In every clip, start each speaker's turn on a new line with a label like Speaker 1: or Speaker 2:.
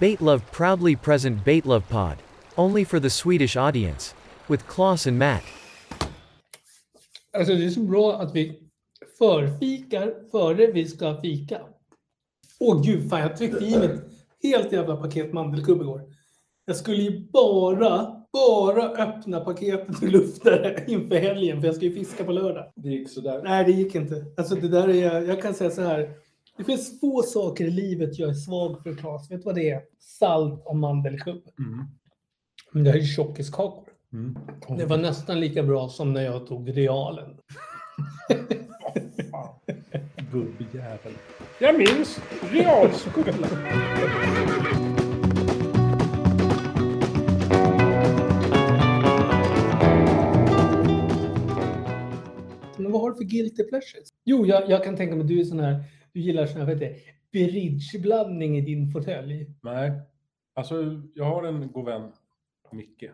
Speaker 1: Baitlove proudly present Baitlove Pod. Only for the Swedish audience. With Klaus and Matt.
Speaker 2: Alltså det är så bra att vi förfikar före vi ska fika. Åh gud, fan jag tryckte i mitt helt jävla paket mandelkubb igår. Jag skulle ju bara, bara öppna paketet och lufta det inför helgen för jag ska ju fiska på lördag.
Speaker 3: Det gick sådär.
Speaker 2: Nej, det gick inte. Alltså det där är, jag kan säga så här. Det finns få saker i livet jag är svag för, Claes. Vet du vad det är? Salt och mandelkubb.
Speaker 3: Mm.
Speaker 2: Men det här är tjockiskakor.
Speaker 3: Mm.
Speaker 2: Det var nästan lika bra som när jag tog realen.
Speaker 3: Gubbjävel. Jag minns realskolan.
Speaker 2: Men vad har du för guilty pleasures? Jo, jag, jag kan tänka mig du är sån här, du gillar sån här, vad heter bridgeblandning i din fåtölj.
Speaker 3: Nej, alltså jag har en god vän, Micke,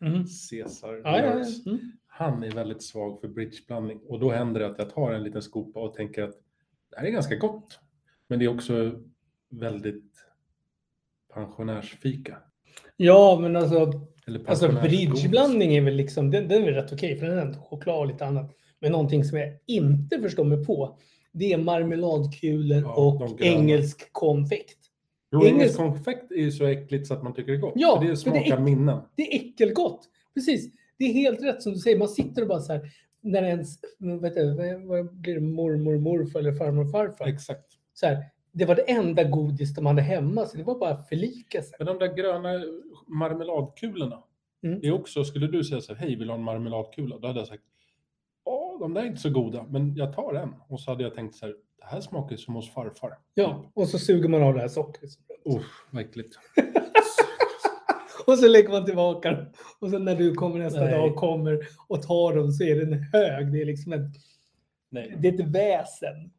Speaker 2: Mm.
Speaker 3: Cesar.
Speaker 2: Ja, ja, ja. Mm.
Speaker 3: Han är väldigt svag för bridgeblandning och då händer det att jag tar en liten skopa och tänker att det här är ganska gott. Men det är också väldigt pensionärsfika.
Speaker 2: ja, men alltså, alltså bridgeblandning är väl liksom, den, den är väl rätt okej för den är ändå choklad och lite annat. Men någonting som jag inte förstår mig på, det är marmeladkulor
Speaker 3: Ja,
Speaker 2: och engelsk konfekt.
Speaker 3: Jo,
Speaker 2: Engelsk-
Speaker 3: konfekt är ju så äckligt så att man tycker det är gott.
Speaker 2: Ja,
Speaker 3: för det
Speaker 2: för det är
Speaker 3: smakar
Speaker 2: äck-
Speaker 3: minnen.
Speaker 2: Det är äckelgott. Precis. Det är helt rätt som du säger. Man sitter och bara så här, när ens, vet du, vad- blir det, mormor, morfar eller farmor, farfar?
Speaker 3: Exakt.
Speaker 2: Så här, det var det enda godis de hade hemma, så det var bara att förlika sig.
Speaker 3: Men de där gröna marmeladkulorna
Speaker 2: Mm.
Speaker 3: är också, skulle du säga så här, hej vill du ha en marmeladkula? Då hade jag sagt, de där är inte så goda, men jag tar en. Och så hade jag tänkt så här, det här smakar som hos farfar.
Speaker 2: Ja, och så suger man av det här sockret.
Speaker 3: Usch, vad äckligt.
Speaker 2: Och så lägger man tillbaka dem. Och sen när du kommer nästa
Speaker 3: Nej.
Speaker 2: dag kommer och tar dem så är det en hög. Det är liksom ett,
Speaker 3: Nej.
Speaker 2: det är ett väsen.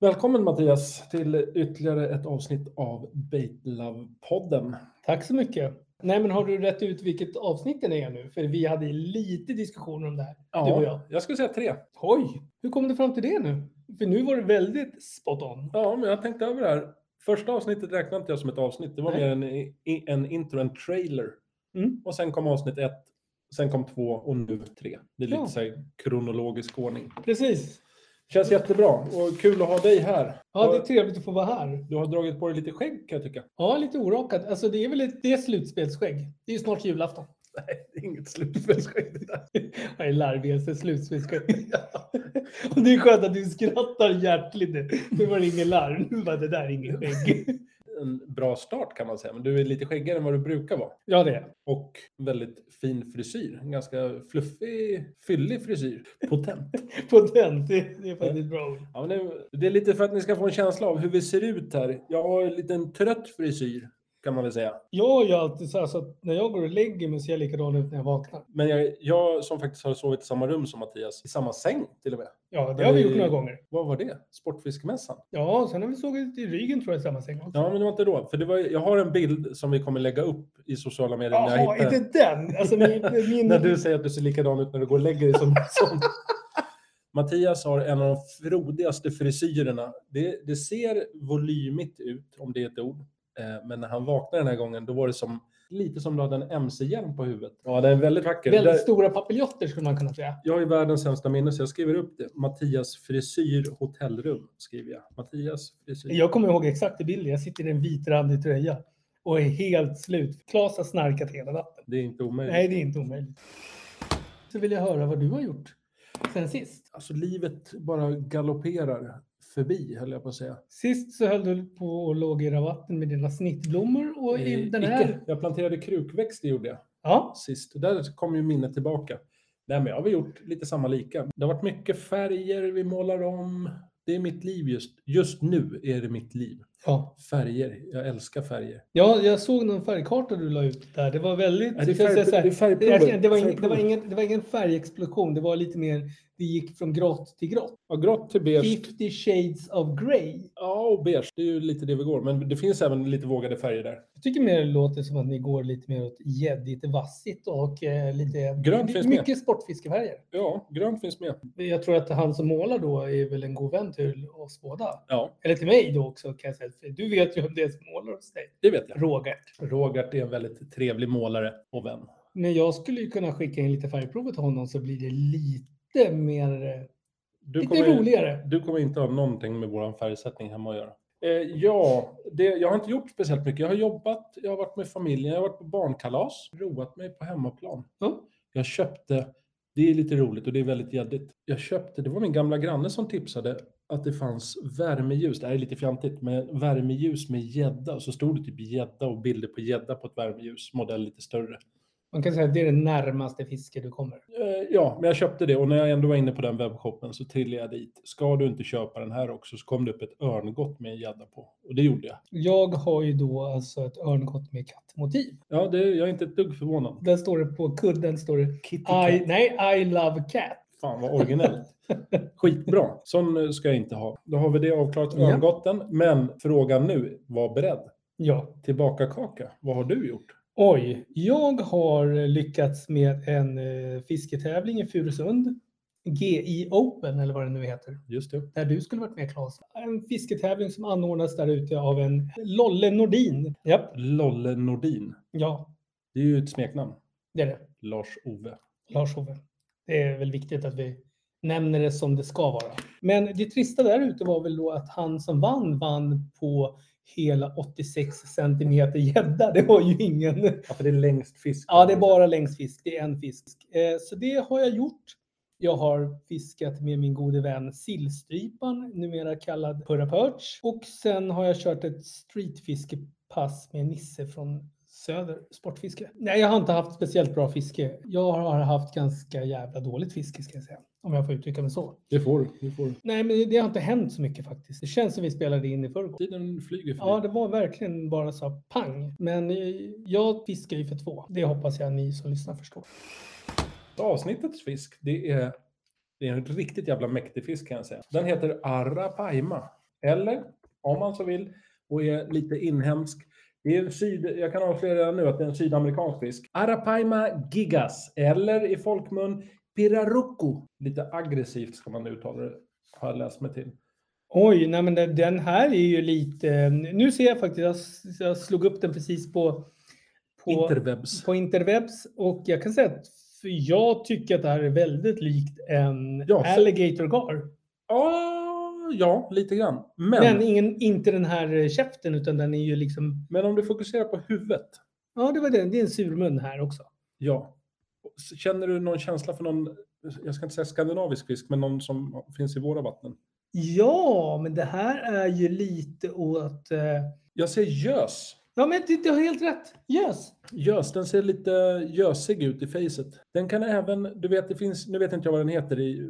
Speaker 3: Välkommen Mattias till ytterligare ett avsnitt av Baitlove-podden.
Speaker 2: Tack så mycket. Nej, men har du rätt ut vilket avsnitt det är nu? För vi hade lite diskussioner om det här, du och jag.
Speaker 3: Ja, jag skulle säga tre.
Speaker 2: Oj, hur kom du fram till det nu? För nu var det väldigt spot on.
Speaker 3: Ja, men jag tänkte över det här. Första avsnittet räknade inte jag som ett avsnitt. Det var
Speaker 2: Nej.
Speaker 3: mer en, en intro, en trailer.
Speaker 2: Mm.
Speaker 3: Och sen kom avsnitt ett, sen kom två och nu tre. Det är lite
Speaker 2: Ja.
Speaker 3: så här kronologisk ordning.
Speaker 2: Precis.
Speaker 3: Känns jättebra och kul att ha dig här.
Speaker 2: Ja, det är trevligt att få vara här.
Speaker 3: Du har dragit på dig lite skägg kan jag tycka.
Speaker 2: Ja, lite orakat. Alltså det är väl ett, det är slutspelsskägg. Det är ju snart julafton.
Speaker 3: Nej, det är inget slutspelsskägg det där.
Speaker 2: Vad är larvigaste slutspelsskägg? Och det är skönt att du skrattar hjärtligt nu. Nu var det ingen larm. Nu bara, det där är ingen skägg.
Speaker 3: En bra start kan man säga, men du är lite skäggigare än vad du brukar vara.
Speaker 2: Ja, det är
Speaker 3: Och väldigt fin frisyr. En ganska fluffig, fyllig frisyr. Potent.
Speaker 2: Potent. Det, det är faktiskt bra ord.
Speaker 3: Ja, men det, det är lite för att ni ska få en känsla av hur vi ser ut här. Jag har en liten trött frisyr kan man väl säga.
Speaker 2: Jag gör alltid så så att när jag går och lägger mig ser jag likadan ut när jag vaknar.
Speaker 3: Men jag, jag som faktiskt har sovit i samma rum som Mattias, i samma säng till och med.
Speaker 2: Ja, det har vi gjort några gånger.
Speaker 3: Vad var det? Sportfiskemässan?
Speaker 2: Ja, sen har vi sovit i ryggen tror jag i samma säng också.
Speaker 3: Ja, men det var inte då. För det var, jag har en bild som vi kommer lägga upp i sociala medier. när,
Speaker 2: Jaha,
Speaker 3: jag hittar,
Speaker 2: inte den! Alltså min... min...
Speaker 3: när du säger att du ser likadan ut när du går och lägger dig som, som. Mattias har en av de frodigaste frisyrerna. Det, det ser volymigt ut, om det är ett ord. Eh, Men när han vaknade den här gången, då var det som lite som du hade en MC-hjälm på huvudet. Ja, den är väldigt vacker.
Speaker 2: Väldigt
Speaker 3: Där-
Speaker 2: stora papiljotter skulle man kunna säga.
Speaker 3: Jag har ju världens sämsta minne, så jag skriver upp det. Mattias frisyr hotellrum, skriver jag. Mattias frisyr.
Speaker 2: Jag kommer ihåg exakt i bilden. Jag sitter i en vitrandig tröja och är helt slut. Klas har snarkat hela natten.
Speaker 3: Det är inte omöjligt.
Speaker 2: Nej, det är inte omöjligt. Så vill jag höra vad du har gjort sen sist.
Speaker 3: Alltså livet bara galopperar förbi, höll jag på att säga.
Speaker 2: Sist så höll du på och låg i rabatten med dina snittblommor och i
Speaker 3: Eh,
Speaker 2: den
Speaker 3: icke.
Speaker 2: här...
Speaker 3: Jag planterade krukväxter gjorde jag
Speaker 2: Ja,
Speaker 3: sist. Där kom ju minnet tillbaka. Nej, men jag har väl gjort lite samma lika. Det har varit mycket färger vi målar om. Det är mitt liv just, just nu är det mitt liv.
Speaker 2: ja.
Speaker 3: Färger, jag älskar färger.
Speaker 2: Ja, jag såg någon färgkarta du la ut där. Det var väldigt...
Speaker 3: Ja, det är
Speaker 2: ska jag säga
Speaker 3: färg-
Speaker 2: så här,
Speaker 3: det är färgprover.
Speaker 2: jag- det, var ingen, det, var
Speaker 3: Färgprover.
Speaker 2: ingen, det var ingen färgexplosion. Det var lite mer det gick från grått till grått.
Speaker 3: Ja, grått till beige.
Speaker 2: 50 shades of grey.
Speaker 3: Ja, och beige. Det är ju lite det vi går. Men det finns även lite vågade färger där.
Speaker 2: Jag tycker mer det låter som att ni går lite mer åt gäddigt, vassigt och eh, lite...
Speaker 3: Grönt finns med.
Speaker 2: Mycket sportfiskefärger.
Speaker 3: Ja, grönt finns med.
Speaker 2: Jag tror att han som målar då är väl en god vän till oss båda.
Speaker 3: Ja,
Speaker 2: Eller till mig då också kan jag säga. För du vet ju vem det är som målar hos dig.
Speaker 3: det vet jag.
Speaker 2: Rogert.
Speaker 3: Rogart är en väldigt trevlig målare och vän.
Speaker 2: Men jag skulle ju kunna skicka in lite färgprover till honom så blir det lite mer... eh,
Speaker 3: Du
Speaker 2: lite
Speaker 3: kommer,
Speaker 2: roligare.
Speaker 3: du kommer inte ha någonting med vår färgsättning hemma att göra. Eh, ja, det, jag har inte gjort speciellt mycket. Jag har jobbat, jag har varit med familjen, jag har varit på barnkalas, roat mig på hemmaplan.
Speaker 2: Ja.
Speaker 3: Jag köpte, det är lite roligt och det är väldigt gäddigt. Jag köpte, det var min gamla granne som tipsade att det fanns värmeljus, det här är lite fjantigt, men värmeljus med gädda. Så stod det typ gädda och bilder på gädda på ett värmeljus, modell lite större.
Speaker 2: Man kan säga att det är det närmaste fiske du kommer.
Speaker 3: Eh, Ja, men jag köpte det och när jag ändå var inne på den webbshoppen så trillade jag dit. Ska du inte köpa den här också så kom det upp ett örngott med en gädda på. Och det gjorde jag.
Speaker 2: Jag har ju då alltså ett örngott med kattmotiv.
Speaker 3: Ja, det, jag är inte ett dugg förvånad.
Speaker 2: Där står det på kudden står det
Speaker 3: Kitty
Speaker 2: I,
Speaker 3: cat.
Speaker 2: nej, I love cat.
Speaker 3: Fan vad originellt. Skitbra. Sån eh, ska jag inte ha. Då har vi det avklarat, örngotten. Men frågan nu, var beredd.
Speaker 2: Ja.
Speaker 3: Tillbaka kaka. Vad har du gjort?
Speaker 2: Oj, jag har lyckats med en eh, fisketävling i Furusund. GI Open eller vad det nu heter.
Speaker 3: Just det.
Speaker 2: Där du skulle varit med Claes. En fisketävling som anordnas där ute av en Lolle Nordin. Japp,
Speaker 3: Lolle Nordin.
Speaker 2: ja,
Speaker 3: Det är ju ett smeknamn.
Speaker 2: det är det.
Speaker 3: Lars-Ove.
Speaker 2: Lars-Ove. Det är väl viktigt att vi nämner det som det ska vara. Men det trista där ute var väl då att han som vann, vann på hela 86 centimeter gädda. Det var ju ingen...
Speaker 3: Ja, för det är längst fisk.
Speaker 2: Ja, det är bara längsfisk. Det är en fisk. Eh, Så det har jag gjort. Jag har fiskat med min gode vän sillstrypan, numera kallad Purra Perch. Och sen har jag kört ett streetfiskepass med Nisse från Söder Sportfiske. Nej, jag har inte haft speciellt bra fiske. Jag har haft ganska jävla dåligt fiske ska jag säga. Om jag får uttrycka mig så.
Speaker 3: Det får du. Det får du.
Speaker 2: Nej, men det har inte hänt så mycket faktiskt. Det känns som vi spelade in i förrgår.
Speaker 3: Tiden flyger förbi.
Speaker 2: Ja, det var verkligen bara så pang. Men eh, jag fiskar ju för två. Det hoppas jag ni som lyssnar förstår.
Speaker 3: Avsnittets fisk, det är, det är en riktigt jävla mäktig fisk kan jag säga. Den heter Arapaima. Eller, om man så vill, och är lite inhemsk. Det är en syd, jag kan avslöja redan nu att det är en sydamerikansk fisk. Arapaima gigas, eller i folkmun pirarucu. Lite aggressivt ska man uttala det, har jag läst mig till.
Speaker 2: Oj, nej men den här är ju lite... Nu ser jag faktiskt, jag, slog upp den precis på, på,
Speaker 3: Interwebs.
Speaker 2: på interwebs och jag kan säga att jag tycker att det här är väldigt likt en
Speaker 3: Ja,
Speaker 2: alligator gar.
Speaker 3: Ja, ja, lite grann. Men,
Speaker 2: Men
Speaker 3: men,
Speaker 2: ingen, inte den här käften utan den är ju liksom...
Speaker 3: om du fokuserar på huvudet.
Speaker 2: Ja, det var det. Det är en surmun här också.
Speaker 3: Ja. Känner du någon känsla för någon, jag ska inte säga skandinavisk fisk, men någon som finns i våra vatten?
Speaker 2: Ja, men det här är ju lite åt... Eh...
Speaker 3: Jag ser gös.
Speaker 2: Ja, men du, du har helt rätt. Yes.
Speaker 3: Gös, den ser lite gösig ut i facet. Den kan även, du vet det finns, nu vet inte jag vad den heter, i,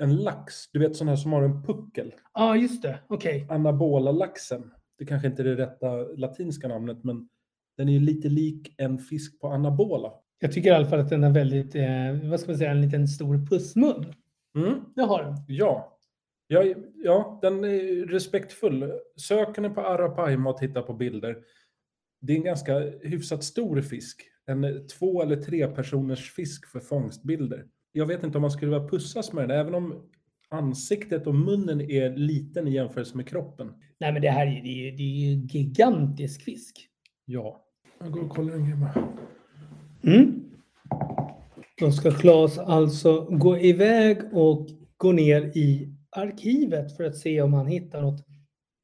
Speaker 3: en lax. Du vet sån här som har en puckel.
Speaker 2: Ja, ah, just det. Okej.
Speaker 3: Anabola laxen. Det kanske inte är det rätta latinska namnet, men den är ju lite lik en fisk på anabola.
Speaker 2: Jag tycker i alla fall att den är väldigt, eh, vad ska man säga, en liten stor pussmun.
Speaker 3: Mm.
Speaker 2: Det har den.
Speaker 3: Ja. Ja, ja, den är respektfull. Söker ni på Arapaima och tittar på bilder. Det är en ganska hyfsat stor fisk. En två eller tre personers fisk för fångstbilder. Jag vet inte om man skulle vilja pussas med den, även om ansiktet och munnen är liten i jämförelse med kroppen.
Speaker 2: Nej, men det här är, det är, det är ju gigantisk fisk.
Speaker 3: Ja. Jag går och kollar en grej bara.
Speaker 2: Mm. Då ska Claes alltså gå iväg och gå ner i arkivet för att se om han hittar något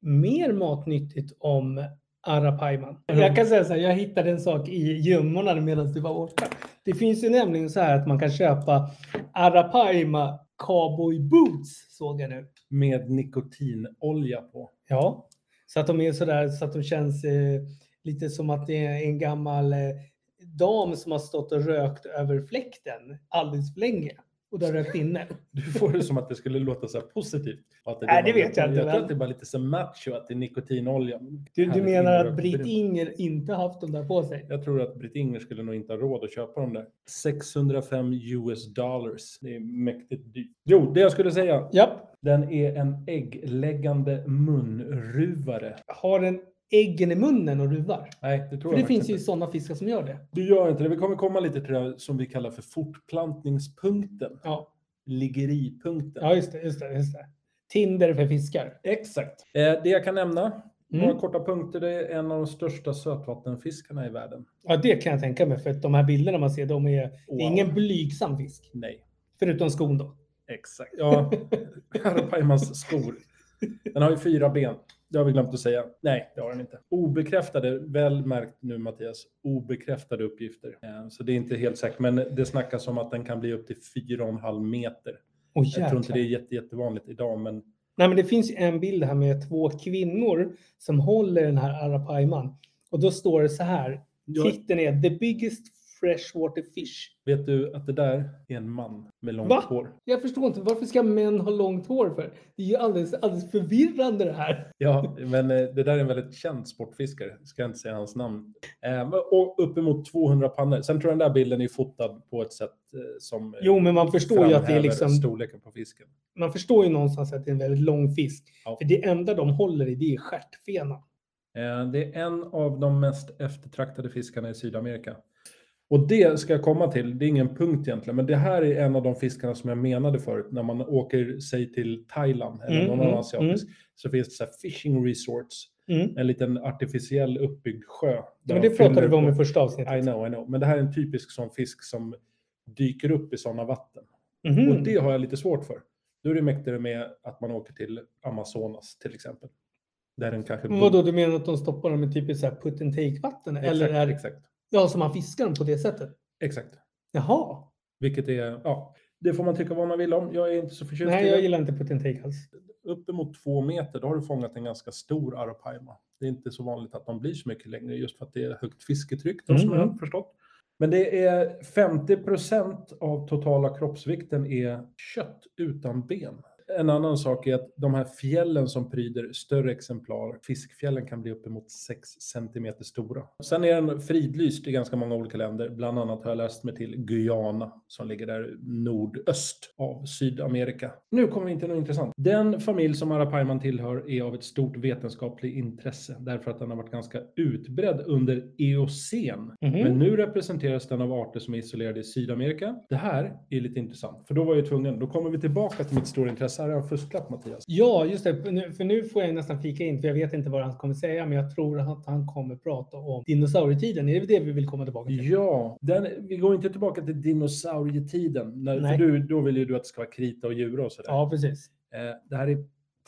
Speaker 2: mer matnyttigt om Arapaiman. Jag kan säga så här, jag hittade en sak i gömmorna medan du var borta. Det finns ju nämligen så här att man kan köpa Arapaima cowboy boots, såg jag nu.
Speaker 3: Med nikotinolja på.
Speaker 2: Ja, så att de är sådär så att de känns eh, lite som att det är en gammal eh, dam som har stått och rökt över fläkten alldeles för länge. Och du har rökt inne.
Speaker 3: Du får det som att det skulle låta så här positivt. Att
Speaker 2: Nej, det vet jag inte,
Speaker 3: Jag tror att det är bara lite så macho, att det är nikotinolja.
Speaker 2: Du, du menar att
Speaker 3: inrökt
Speaker 2: Britt
Speaker 3: brun.
Speaker 2: Inger inte haft dem där på sig?
Speaker 3: Jag tror att Britt Inger skulle nog inte ha råd att köpa dem där. 605 US dollars. Det är mäktigt dyrt. Jo, det jag skulle säga.
Speaker 2: Ja.
Speaker 3: Den är en äggläggande munruvare.
Speaker 2: Har den äggen i munnen och ruvar?
Speaker 3: Nej, det tror
Speaker 2: För
Speaker 3: jag
Speaker 2: det finns ju
Speaker 3: inte.
Speaker 2: sådana fiskar som gör det.
Speaker 3: Du gör inte det. Vi kommer komma lite till det här som vi kallar för fortplantningspunkten.
Speaker 2: Ja,
Speaker 3: Liggeripunkten.
Speaker 2: ja just det. Just det, just det. Tinder för fiskar.
Speaker 3: Exakt. Eh, det jag kan nämna, några
Speaker 2: Mm.
Speaker 3: korta punkter, det är en av de största sötvattenfiskarna i världen.
Speaker 2: Ja, det kan jag tänka mig. För att de här bilderna man ser, de är, det
Speaker 3: Wow.
Speaker 2: är ingen blygsam fisk.
Speaker 3: Nej,
Speaker 2: Förutom skon då.
Speaker 3: exakt. Ja, Arapaimans skor. Den har ju fyra ben. Det har vi glömt att säga. Nej, det har den inte. Obekräftade, väl märkt nu Mattias, obekräftade uppgifter. Eh, Så det är inte helt säkert, men det snackas om att den kan bli upp till 4,5 meter.
Speaker 2: Åh
Speaker 3: Jag tror inte det är
Speaker 2: jäklar.
Speaker 3: jätte, jättevanligt idag, men
Speaker 2: Nej, men det finns en bild här med två kvinnor som håller den här arapaiman. Och då står det så här. Titeln är The biggest freshwater fish.
Speaker 3: vet du att det där är en man med långt
Speaker 2: Va?
Speaker 3: hår?
Speaker 2: Jag förstår inte, varför ska män ha långt hår för? Det är ju alldeles, alldeles förvirrande det här.
Speaker 3: Ja, men eh, det där är en väldigt känd sportfiskare. Ska inte säga hans namn. Eh, Och uppemot 200 pannor. Sen tror jag den där bilden är fotad på ett sätt eh, som
Speaker 2: Jo, men man förstår ju att det är liksom,
Speaker 3: storleken på fisken.
Speaker 2: man förstår ju någonstans att det är en väldigt lång fisk.
Speaker 3: Ja.
Speaker 2: För det enda de håller i, det är stjärtfenan.
Speaker 3: Det är en av de mest eftertraktade fiskarna i Sydamerika. Och det ska jag komma till, det är ingen punkt egentligen, men det här är en av de fiskarna som jag menade förut, när man åker sig till Thailand eller
Speaker 2: Mm,
Speaker 3: någon
Speaker 2: mm,
Speaker 3: annan asiatisk, så finns det så fishing resorts,
Speaker 2: Mm.
Speaker 3: en liten artificiell uppbyggd sjö.
Speaker 2: Men
Speaker 3: de
Speaker 2: det pratade vi om i första avsnittet.
Speaker 3: I know, I know. Men det här är en typisk sån fisk som dyker upp i sådana vatten.
Speaker 2: Mhm.
Speaker 3: Och det har jag lite svårt för. Då är det mäktigare med att man åker till Amazonas till exempel. Där den kanske
Speaker 2: vadå, du menar att de stoppar dem i typiskt så här put and take vatten?
Speaker 3: Exakt,
Speaker 2: Eller är
Speaker 3: exakt.
Speaker 2: Ja, så man fiskar dem på det sättet?
Speaker 3: Exakt.
Speaker 2: Jaha.
Speaker 3: Vilket är, ja, det får man tycka vad man vill om. Jag är inte så förtjust
Speaker 2: Nej,
Speaker 3: i
Speaker 2: jag
Speaker 3: det.
Speaker 2: gillar inte put and take alls.
Speaker 3: Uppemot två meter, då har du fångat en ganska stor arapaima. Det är inte så vanligt att de blir så mycket längre just för att det är högt fisketryck, då,
Speaker 2: Mm,
Speaker 3: som jag har
Speaker 2: mm.
Speaker 3: förstått. Men det är 50% av totala kroppsvikten är kött utan ben. En annan sak är att de här fjällen som pryder större exemplar, fiskfjällen kan bli uppemot 6 cm stora. Sen är den fridlyst i ganska många olika länder. Bland annat har jag läst mig till Guyana som ligger där nordöst av Sydamerika. Nu kommer vi in till något intressant. Den familj som Arapaiman tillhör är av ett stort vetenskapligt intresse därför att den har varit ganska utbredd under eocen.
Speaker 2: Mhm.
Speaker 3: Men nu representeras den av arter som är isolerade i Sydamerika. Det här är lite intressant, för då var jag tvungen. Då kommer vi tillbaka till mitt stora intresse. Här har jag fusklapp Mattias.
Speaker 2: Ja, just det. För nu får jag nästan flika in, för jag vet inte vad han kommer säga, men jag tror att han kommer prata om dinosaurietiden. Är det det vi vill komma tillbaka till?
Speaker 3: Ja, den, vi går inte tillbaka till dinosaurietiden. När, för
Speaker 2: Nej.
Speaker 3: du, då vill ju du att det ska vara krita och djur och sådär.
Speaker 2: Ja, precis.
Speaker 3: Eh, det här är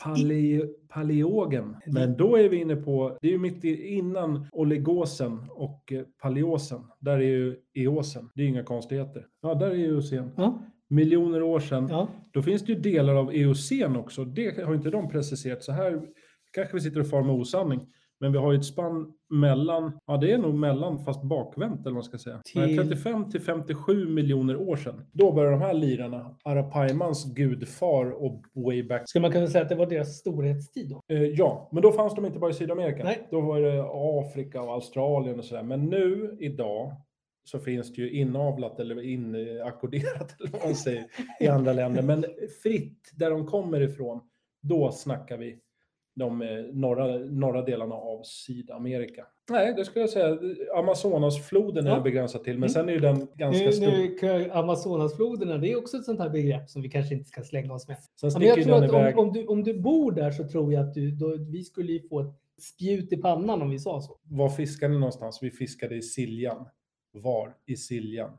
Speaker 3: paleo, paleogen. Men då är vi inne på, det är ju mitt innan oligosen och eh, paleosen. Där är ju eosen. Det är inga konstigheter. Ja, där är ju eocen.
Speaker 2: Ja,
Speaker 3: Miljoner år sedan.
Speaker 2: ja.
Speaker 3: Då finns det ju delar av eocen också. Det har inte de preciserat. Så här kanske vi sitter och far med osanning. Men vi har ju ett spann mellan, ja det är nog mellan fast bakvänt eller vad man ska säga.
Speaker 2: Till-
Speaker 3: 35 till 57 miljoner år sedan. Då börjar de här lirarna, Arapaimans gudfar och way back.
Speaker 2: Skulle man kunna säga att det var deras storhetstid då?
Speaker 3: Eh, ja, men då fanns de inte bara i Sydamerika.
Speaker 2: Nej.
Speaker 3: Då var det Afrika och Australien och sådär. Men nu idag så finns det ju inavlat eller inackorderat eller vad man säger i andra länder. Men fritt där de kommer ifrån, då snackar vi de eh, norra, norra delarna av Sydamerika. Nej, det skulle jag säga. Amazonasfloden är det begränsat till, men
Speaker 2: Mm.
Speaker 3: sen är ju den ganska
Speaker 2: Nu,
Speaker 3: stor.
Speaker 2: nu, Amazonasfloderna, det är också ett sånt här begrepp som vi kanske inte ska slänga oss med.
Speaker 3: Sen
Speaker 2: men jag tror att
Speaker 3: iväg.
Speaker 2: om, om, du, om du bor där så tror jag att du, då, vi skulle ju få ett spjut i pannan om vi sa så.
Speaker 3: Var fiskar ni någonstans? Vi fiskade i Siljan. Var i Siljan?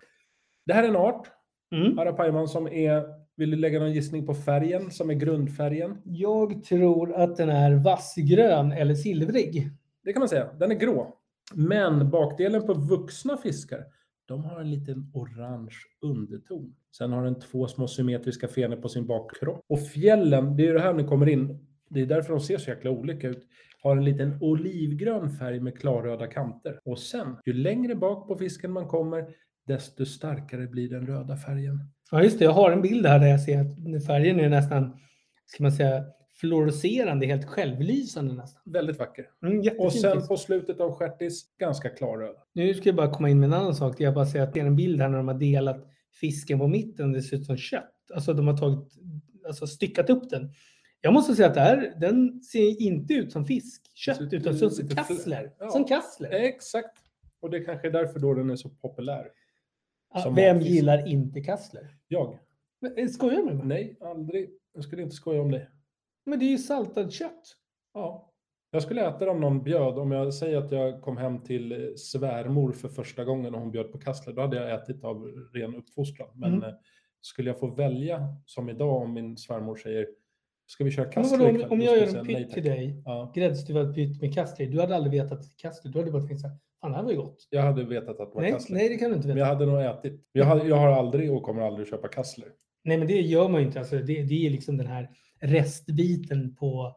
Speaker 3: Det här är en art,
Speaker 2: Mm.
Speaker 3: Arapaiman, som är... Vill du lägga någon gissning på färgen som är grundfärgen?
Speaker 2: Jag tror att den är vassgrön eller silvrig.
Speaker 3: Det kan man säga. Den är grå. Men bakdelen på vuxna fiskar, de har en liten orange underton. Sen har den två små symmetriska fenor på sin bakkropp. Och fjällen, det är ju det här ni kommer in. Det är därför de ser så jäkla olika ut. Har en liten olivgrön färg med klarröda kanter. Och sen, ju längre bak på fisken man kommer, desto starkare blir den röda färgen.
Speaker 2: Ja, just det. Jag har en bild här där jag ser att färgen är nästan, ska man säga, fluorescerande, helt självlysande nästan.
Speaker 3: Väldigt vacker.
Speaker 2: Mm,
Speaker 3: Och sen
Speaker 2: fisk.
Speaker 3: på slutet av stjärtis, ganska klar röd.
Speaker 2: Nu ska jag bara komma in med en annan sak. Jag bara säger att det är en bild här när de har delat fisken på mitten. Det ser ut som kött. Alltså de har tagit, alltså styckat upp den. Jag måste säga att det här, den ser inte ut som fisk, kött,
Speaker 3: ser ut-
Speaker 2: utan som
Speaker 3: lite
Speaker 2: kassler.
Speaker 3: ja.
Speaker 2: Som kassler.
Speaker 3: Exakt. Och det kanske är därför då den är så populär. Som
Speaker 2: Vem
Speaker 3: matfisk.
Speaker 2: gillar inte kassler?
Speaker 3: Jag?
Speaker 2: Men, eh, Skojar du med mig?
Speaker 3: Nej, aldrig. Jag skulle inte skoja om dig.
Speaker 2: Men det är ju saltad kött.
Speaker 3: Ja. Jag skulle äta det om någon bjöd. Om jag säger att jag kom hem till eh, svärmor för första gången och hon bjöd på kassler, då hade jag ätit av ren uppfostran. Men
Speaker 2: Mm.
Speaker 3: eh, skulle jag få välja, som idag om min svärmor säger, ska vi köra
Speaker 2: Men vadå,
Speaker 3: ikväll?"
Speaker 2: om, om jag gör en pytt till dig,
Speaker 3: Ja,
Speaker 2: gräddstuvad pytt med kassler, du hade aldrig vetat kassler. Du hade bara tänkt så här, fan det här var ju gott.
Speaker 3: jag hade vetat att det var
Speaker 2: Nej, nej, det kan du inte
Speaker 3: Men
Speaker 2: veta.
Speaker 3: jag hade nog ätit. Jag, hade, jag har aldrig och kommer aldrig köpa kassler.
Speaker 2: Nej, men det gör man ju inte. Alltså, det, det är liksom den här restbiten på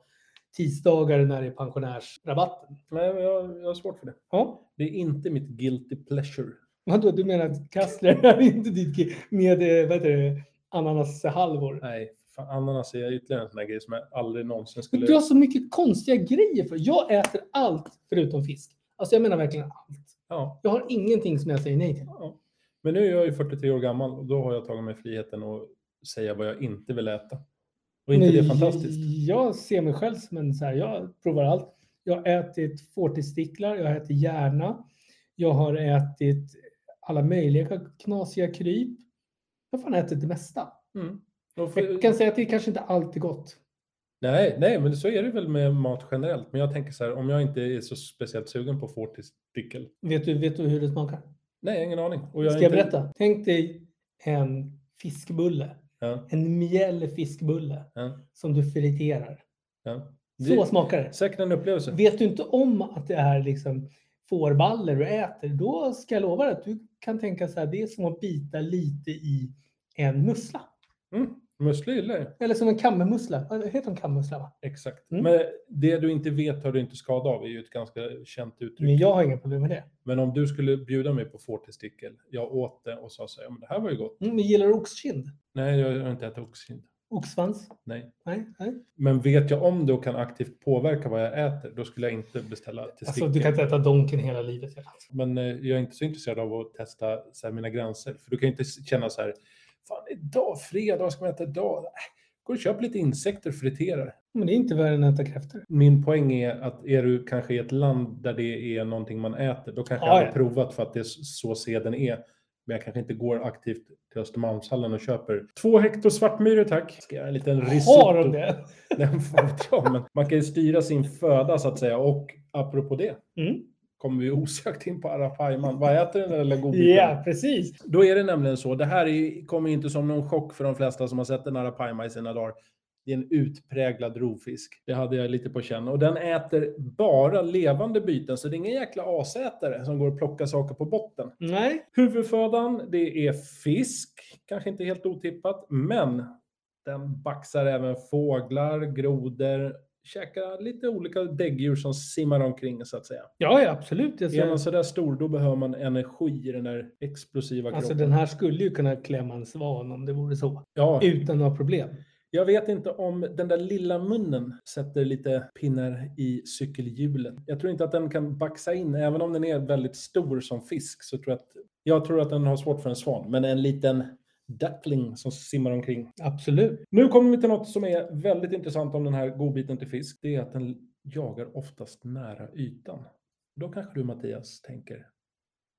Speaker 2: tisdagar när det är pensionärsrabatten.
Speaker 3: Nej, men jag, jag har svårt för det.
Speaker 2: Ja,
Speaker 3: Det är inte mitt guilty pleasure.
Speaker 2: vadå, du menar att kassler är inte ditt med eh, vad heter det, ananashalvor?
Speaker 3: Nej, fan, ananas är ytterligare en sån här grej som jag aldrig någonsin skulle...
Speaker 2: Du har så mycket konstiga grejer för. Jag äter allt förutom fisk. Alltså jag menar verkligen allt.
Speaker 3: Ja,
Speaker 2: Jag har ingenting som jag säger nej till.
Speaker 3: ja. Men nu är jag ju 43 år gammal och då har jag tagit mig friheten att säga vad jag inte vill äta. Och inte det är
Speaker 2: Men
Speaker 3: fantastiskt?
Speaker 2: Jag ser mig själv som en så här, jag provar allt. Jag har ätit fortisticklar, jag har ätit hjärna, jag har ätit alla möjliga knasiga kryp. Jag har fan ätit det mesta.
Speaker 3: Mm.
Speaker 2: Jag kan säga att det kanske inte alltid gott.
Speaker 3: Nej, nej, men så är det väl med mat generellt. Men jag tänker så här, om jag inte är så speciellt sugen på fortistickel.
Speaker 2: Vet du, vet du hur det smakar?
Speaker 3: Nej, ingen aning. Och jag är
Speaker 2: Ska jag
Speaker 3: inte...
Speaker 2: berätta? Tänk dig en fiskbulle.
Speaker 3: Ja,
Speaker 2: En mjäll fiskbulle
Speaker 3: ja,
Speaker 2: som du friterar.
Speaker 3: ja.
Speaker 2: Så
Speaker 3: Det-
Speaker 2: smakar det.
Speaker 3: Säkert en upplevelse.
Speaker 2: Vet du inte om att det är liksom fårballer du äter, då ska jag lova dig att du kan tänka så här, det är som att bita lite i en mussla.
Speaker 3: Mm. Musslor gillar jag.
Speaker 2: Eller som en kammermussla. Heter de kammermussla? Va?
Speaker 3: Exakt.
Speaker 2: Mm.
Speaker 3: Men det du inte vet har du inte skada av är ju ett ganska känt uttryck.
Speaker 2: Men jag har inga problem med det.
Speaker 3: Men om du skulle bjuda mig på fortistickel, jag åt det och sa så här, men det här var ju gott.
Speaker 2: Mm, men gillar du oxkind?
Speaker 3: Nej, jag har inte ätit oxkind.
Speaker 2: Oxsvans?
Speaker 3: Nej.
Speaker 2: Nej, nej.
Speaker 3: Men vet jag om det och kan aktivt påverka vad jag äter, då skulle jag inte beställa
Speaker 2: Alltså,
Speaker 3: testikel.
Speaker 2: du kan inte äta donken hela livet.
Speaker 3: Men eh, jag är inte så intresserad av att testa så här, mina gränser. För du kan ju inte känna så här, fan idag, fredag, vad ska man äta idag? Äh, Gå och köp lite insekter och friterar.
Speaker 2: Men det är inte värre än att äta kräftor.
Speaker 3: Min poäng är att är du kanske i ett land där det är någonting man äter, då kanske
Speaker 2: Ja,
Speaker 3: jag har
Speaker 2: ja.
Speaker 3: provat för att det är så seden är. Men jag kanske inte går aktivt till Östermalmshallen och köper två hektar svartmyror tack. Ska jag en liten risotto.
Speaker 2: Har de det?
Speaker 3: Nej, vad vet jag, men man kan ju styra sin föda så att säga. Och apropå det,
Speaker 2: Mm.
Speaker 3: Kommer vi osökt in på Arapaiman. Vad äter den där lilla godbiten?
Speaker 2: Ja, precis.
Speaker 3: Då är det nämligen så, det här är, kommer inte som någon chock för de flesta som har sett en arapaima i sina dagar. Det är en utpräglad rovfisk. Det hade jag lite på känn. Och den äter bara levande byten, så det är ingen jäkla asätare som går och plockar saker på botten.
Speaker 2: Nej.
Speaker 3: Huvudfödan, det är fisk. Kanske inte helt otippat, men den baxar även fåglar, grodor, käkar lite olika däggdjur som simmar omkring så att säga.
Speaker 2: Ja, ja absolut. Jag
Speaker 3: Är man sådär stor, då behöver man energi i den där explosiva
Speaker 2: alltså
Speaker 3: kroppen.
Speaker 2: den här skulle ju kunna klämma en svan om det vore så.
Speaker 3: Ja,
Speaker 2: Utan några problem.
Speaker 3: jag vet inte om den där lilla munnen sätter lite pinnar i cykelhjulen. Jag tror inte att den kan baxa in, även om den är väldigt stor som fisk, så tror jag att, jag tror att den har svårt för en svan. Men en liten duckling som simmar omkring.
Speaker 2: Absolut.
Speaker 3: Nu kommer vi till något som är väldigt intressant om den här godbiten till fisk. Det är att den jagar oftast nära ytan. Då kanske du Mattias tänker,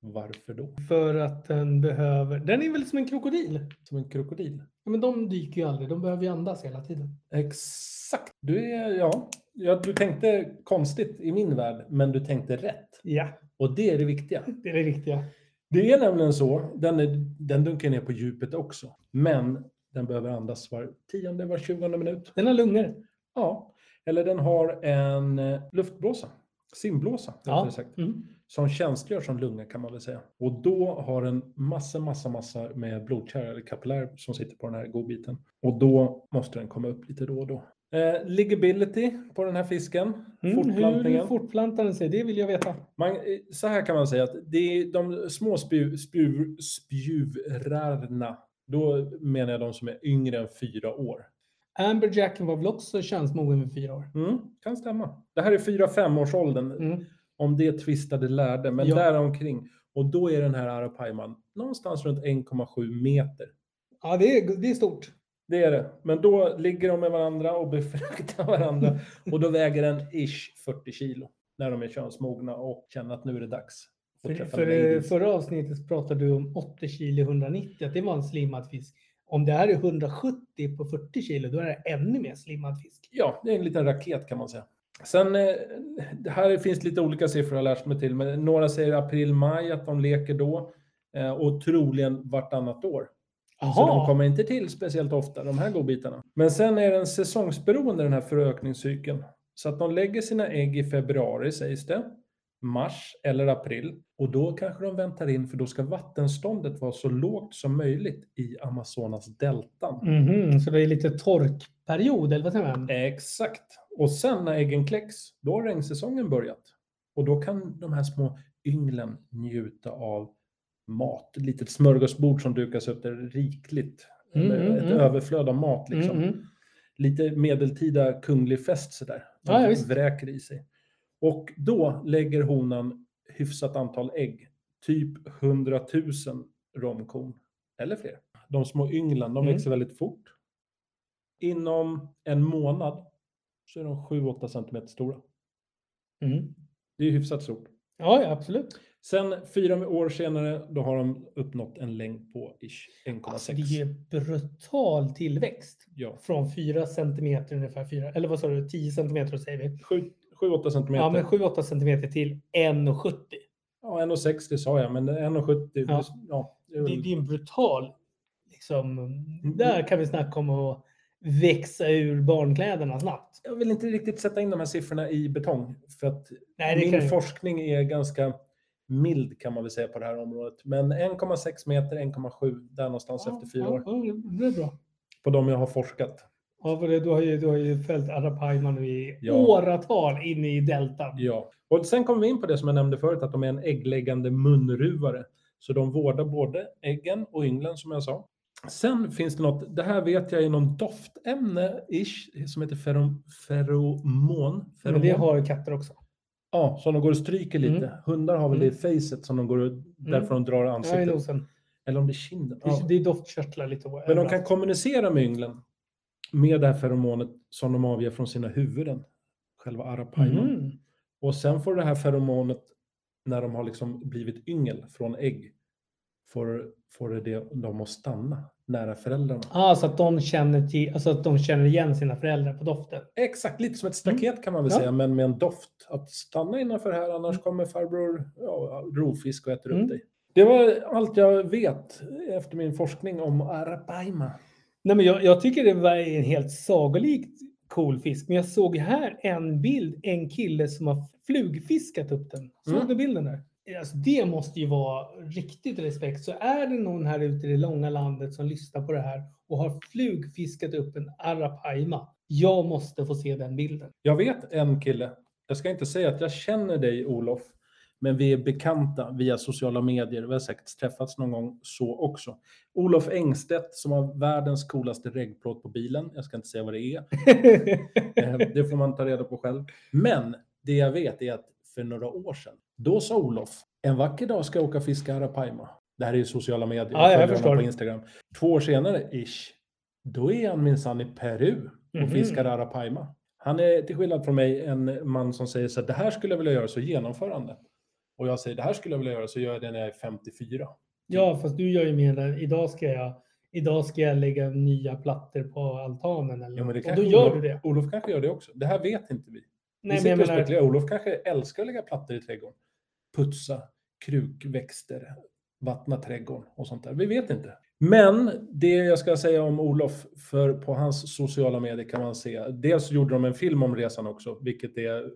Speaker 3: varför då?
Speaker 2: För att den behöver... Den är väl som en krokodil?
Speaker 3: Som en krokodil?
Speaker 2: Ja, men de dyker ju aldrig. De behöver ju andas hela tiden.
Speaker 3: Exakt. Du är, ja, ja, du tänkte konstigt i min värld, men du tänkte rätt.
Speaker 2: Ja,
Speaker 3: Och det är det viktiga.
Speaker 2: det är det viktiga.
Speaker 3: Det är nämligen så, den, är, den dunkar ner på djupet också. Men den behöver andas var tionde, var tjugonde minut.
Speaker 2: Den har lungor.
Speaker 3: Ja, eller den har en eh, luftblåsa, simblåsa
Speaker 2: Ja.
Speaker 3: ja. sagt,
Speaker 2: Mm.
Speaker 3: som tjänstgör som lunga kan man väl säga. Och då har den massa, massa, massa med blodkärl eller kapillär som sitter på den här godbiten. Och då måste den komma upp lite då och då. Eh, ligability på den här fisken,
Speaker 2: Mm.
Speaker 3: fortplantningen.
Speaker 2: Hur fortplantar den sig? Det vill jag veta.
Speaker 3: Man, eh, så här kan man säga att det är de små spjuv, spjuv, spjuvrarna Då menar jag de som är yngre än fyra år.
Speaker 2: Amberjacken var väl också könsmogen vid fyra år?
Speaker 3: Mm, kan stämma. Det här är 4-5 års åldern.
Speaker 2: Mm.
Speaker 3: Om det tvistade lärde, men
Speaker 2: Ja.
Speaker 3: där omkring. Och då är den här Arapaiman någonstans runt 1,7 meter.
Speaker 2: Ja, det är, det är stort.
Speaker 3: Det är det. Men då ligger de med varandra och befruktar varandra. och då väger den ish 40 kilo. När de är könsmogna och känner att nu är det dags.
Speaker 2: För, för, förra avsnittet pratade du om 80 kilo 190, att det var en slimmad fisk. Om det här är 170 på 40 kilo, då är det ännu mer slimmad fisk.
Speaker 3: Ja, det är en liten raket kan man säga. Sen, eh, här finns lite olika siffror jag lärt mig till, men några säger april-maj att de leker då. eh, Och troligen vartannat år. Så de kommer inte till speciellt ofta, de här godbitarna. Men sen är den säsongsberoende den här förökningscykeln. Så att de lägger sina ägg i februari sägs det. Mars eller april. Och då kanske de väntar in för då ska vattenståndet vara så lågt som möjligt i Amazonas deltan.
Speaker 2: Mhm, så det är lite torkperiod, eller vad säger man?
Speaker 3: Exakt. Och sen när äggen kläcks, då har regnsäsongen börjat. Och då kan de här små ynglen njuta av mat. Ett litet smörgåsbord som dukas upp där rikligt.
Speaker 2: Mm, mm,
Speaker 3: ett
Speaker 2: mm.
Speaker 3: överflöd av mat liksom.
Speaker 2: Mm, mm.
Speaker 3: Lite medeltida kunglig fest sådär. De
Speaker 2: Ja,
Speaker 3: vräker i sig. Och då lägger honan hyfsat antal ägg. Typ 100 000 romkorn. Eller fler. De små ynglen, de
Speaker 2: Mm.
Speaker 3: växer väldigt fort. Inom en månad så är de 7-8 centimeter stora.
Speaker 2: Mm.
Speaker 3: Det är hyfsat stort.
Speaker 2: Ja, absolut.
Speaker 3: Sen fyra år senare, då har de uppnått en längd på ish 1,6.
Speaker 2: Alltså, det är brutal tillväxt.
Speaker 3: Ja,
Speaker 2: Från 4 centimeter ungefär, 4, eller vad sa du, 10 centimeter säger vi.
Speaker 3: 7-8 centimeter.
Speaker 2: Ja, men 7-8 centimeter till 1,70.
Speaker 3: Ja, 1,60 sa jag, men 1,70.
Speaker 2: Ja.
Speaker 3: Ja. Det är
Speaker 2: Det,
Speaker 3: väl-
Speaker 2: det är en brutal, liksom, där kan vi snacka om att växa ur barnkläderna snabbt.
Speaker 3: Jag vill inte riktigt sätta in de här siffrorna i betong. För att
Speaker 2: Nej, det
Speaker 3: min forskning är ganska mild kan man väl säga på det här området. Men 1,6 meter, 1,7 där någonstans efter fyra
Speaker 2: ja,
Speaker 3: år.
Speaker 2: Ja, det är bra.
Speaker 3: På de jag har forskat.
Speaker 2: Ja, för det, du, har ju, du har ju följt Arapaima nu i
Speaker 3: Ja.
Speaker 2: åratal inne i deltan.
Speaker 3: Ja. Och sen kommer vi in på det som jag nämnde förut, att de är en äggläggande munruvare. Så de vårdar både äggen och ynglen som jag sa. Sen finns det något, det här vet jag är någon doftämne-ish, som heter ferom, feromon.
Speaker 2: Men det har katter också.
Speaker 3: Ja, som de går och stryker lite.
Speaker 2: Mm.
Speaker 3: Hundar har väl
Speaker 2: Mm.
Speaker 3: det i facet som de går och, därför de drar
Speaker 2: Ja, i
Speaker 3: ansiktet.
Speaker 2: nosen.
Speaker 3: Eller om det är kinden. Ja.
Speaker 2: det är doftkörtlar lite.
Speaker 3: Men de kan kommunicera med ynglen med det här feromonet som de avger från sina huvuden. Själva arapaiman.
Speaker 2: Mm.
Speaker 3: Och sen får det här feromonet, när de har liksom blivit yngel från ägg, får, får det det dem att stanna nära föräldrarna.
Speaker 2: Ah, så att de, känner till, alltså att de känner igen sina föräldrar på doften.
Speaker 3: Exakt, lite som ett staket kan man väl
Speaker 2: Ja.
Speaker 3: säga, men med en doft. Att stanna innanför här, annars kommer farbror ja, rovfisk och äter
Speaker 2: Mm.
Speaker 3: upp dig. Det var allt jag vet efter min forskning om arapaima.
Speaker 2: Nej, men jag, jag tycker det var en helt sagolikt cool fisk. Men jag såg här en bild, en kille som har flugfiskat upp den. Såg
Speaker 3: Mm.
Speaker 2: du bilden där? Alltså, det måste ju vara riktigt respekt. Så är det någon här ute i det långa landet som lyssnar på det här och har flugfiskat upp en arapaima. Jag måste få se den bilden.
Speaker 3: Jag vet en kille, jag ska inte säga att jag känner dig Olof, men vi är bekanta via sociala medier. Vi har säkert träffats någon gång så också. Olof Engstedt som har världens coolaste reggplåt på bilen. Jag ska inte säga vad det är. Eh, Det får man ta reda på själv. Men det jag vet är att för några år sedan, då sa Olof, en vacker dag ska jag åka fiska arapaima. Det här är ju sociala medier.
Speaker 2: Ja, jag förstår.
Speaker 3: På Instagram. Två år senare, ish, då är han minsann i Peru och
Speaker 2: Mhm.
Speaker 3: fiskar arapaima. Han är till skillnad från mig en man som säger så att det här skulle jag vilja göra, så genomför han det. Och jag säger det här skulle jag vilja göra, så gör jag det när jag är 54.
Speaker 2: ja, fast du gör ju mer där. Idag ska jag, idag ska jag lägga nya plattor på altanen. Eller
Speaker 3: Ja, men det
Speaker 2: och då gör
Speaker 3: Olof,
Speaker 2: du det.
Speaker 3: Olof kanske gör det också. Det här vet inte vi. Vi
Speaker 2: Nej, men
Speaker 3: sitter
Speaker 2: jag
Speaker 3: och spekulerar. Olof kanske älskar att lägga plattor i trädgården. Putsa krukväxter, vattna trädgården och sånt där. Vi vet inte. Men det jag ska säga om Olof, för på hans sociala medier kan man se, dels gjorde de en film om resan också, vilket är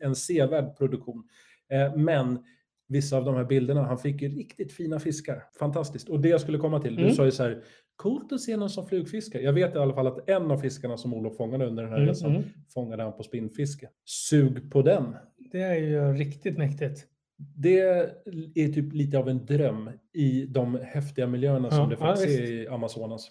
Speaker 3: en sevärd produktion. Eh, Men vissa av de här bilderna, han fick ju riktigt fina fiskar. Fantastiskt. Och det jag skulle komma till, du
Speaker 2: Mm.
Speaker 3: sa ju så här, coolt att se någon som flugfiskar. Jag vet i alla fall att en av fiskarna som Olof fångade under den här
Speaker 2: Mm,
Speaker 3: resan
Speaker 2: mm.
Speaker 3: fångade han på spinnfiske. Sug på den.
Speaker 2: Det är ju riktigt mäktigt.
Speaker 3: Det är typ lite av en dröm i de häftiga miljöerna
Speaker 2: Ja,
Speaker 3: som det
Speaker 2: ja, visst.
Speaker 3: är i Amazonas.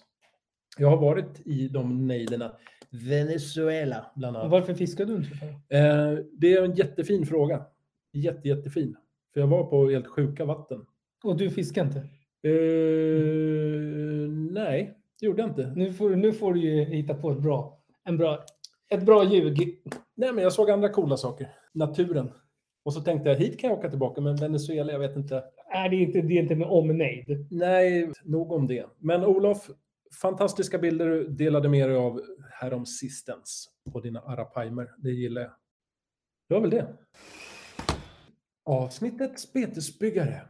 Speaker 3: Jag har varit i de nejderna. Venezuela bland annat.
Speaker 2: Varför fiskar du inte?
Speaker 3: Eh, det är en jättefin fråga. Jätte, jättefin. För jag var på helt sjuka vatten.
Speaker 2: Och du fiskar inte?
Speaker 3: Eh, nej, det gjorde jag inte.
Speaker 2: Nu får, nu får du ju hitta på ett bra, en bra, ett bra ljug.
Speaker 3: Nej, men jag såg andra coola saker. Naturen. Och så tänkte jag, hit kan jag åka tillbaka, men Venezuela, jag vet inte.
Speaker 2: Nej, det är inte, det är inte med omnejd.
Speaker 3: Nej, nog om det. Men Olof, fantastiska bilder du delade med dig av härom sistens på dina arapaimer. Det gillar jag. Det var väl det. Avsnittets betesbyggare.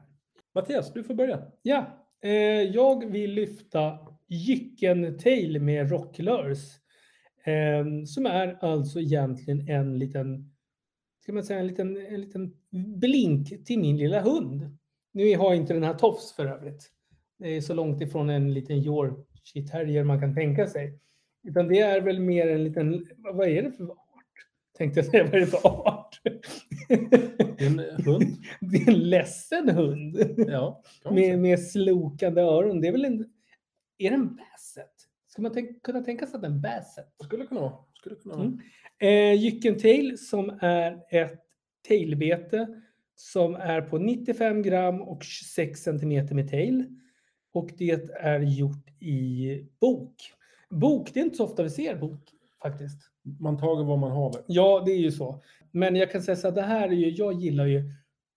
Speaker 3: Mattias, du får börja.
Speaker 2: Ja, eh, jag vill lyfta Jycken Tail med Rocklörs. Eh, som är alltså egentligen en liten, ska man säga, en liten, en liten blink till min lilla hund. Nu har jag inte den här tofs för övrigt. Det är så långt ifrån en liten Yorkshire terrier man kan tänka sig. Utan det är väl mer en liten, vad är det för art? Tänkte jag säga, vad är det för art?
Speaker 3: Det är en hund.
Speaker 2: det är en ledsen hund.
Speaker 3: Ja,
Speaker 2: med, med slokande öron. Det är väl en... Är det en basset? Ska man tänk, kunna tänka sig att det är en basset?
Speaker 3: Skulle kunna vara. Skulle kunna vara.
Speaker 2: Mm. Eh, Jycken Tail som är ett tailbete som är på 95 gram och 26 centimeter med tail. Och det är gjort i bok. Bok, det är inte så ofta vi ser bok faktiskt.
Speaker 3: Man tager vad man haver.
Speaker 2: Ja, det är ju så. Men jag kan säga så att det här är ju, jag gillar ju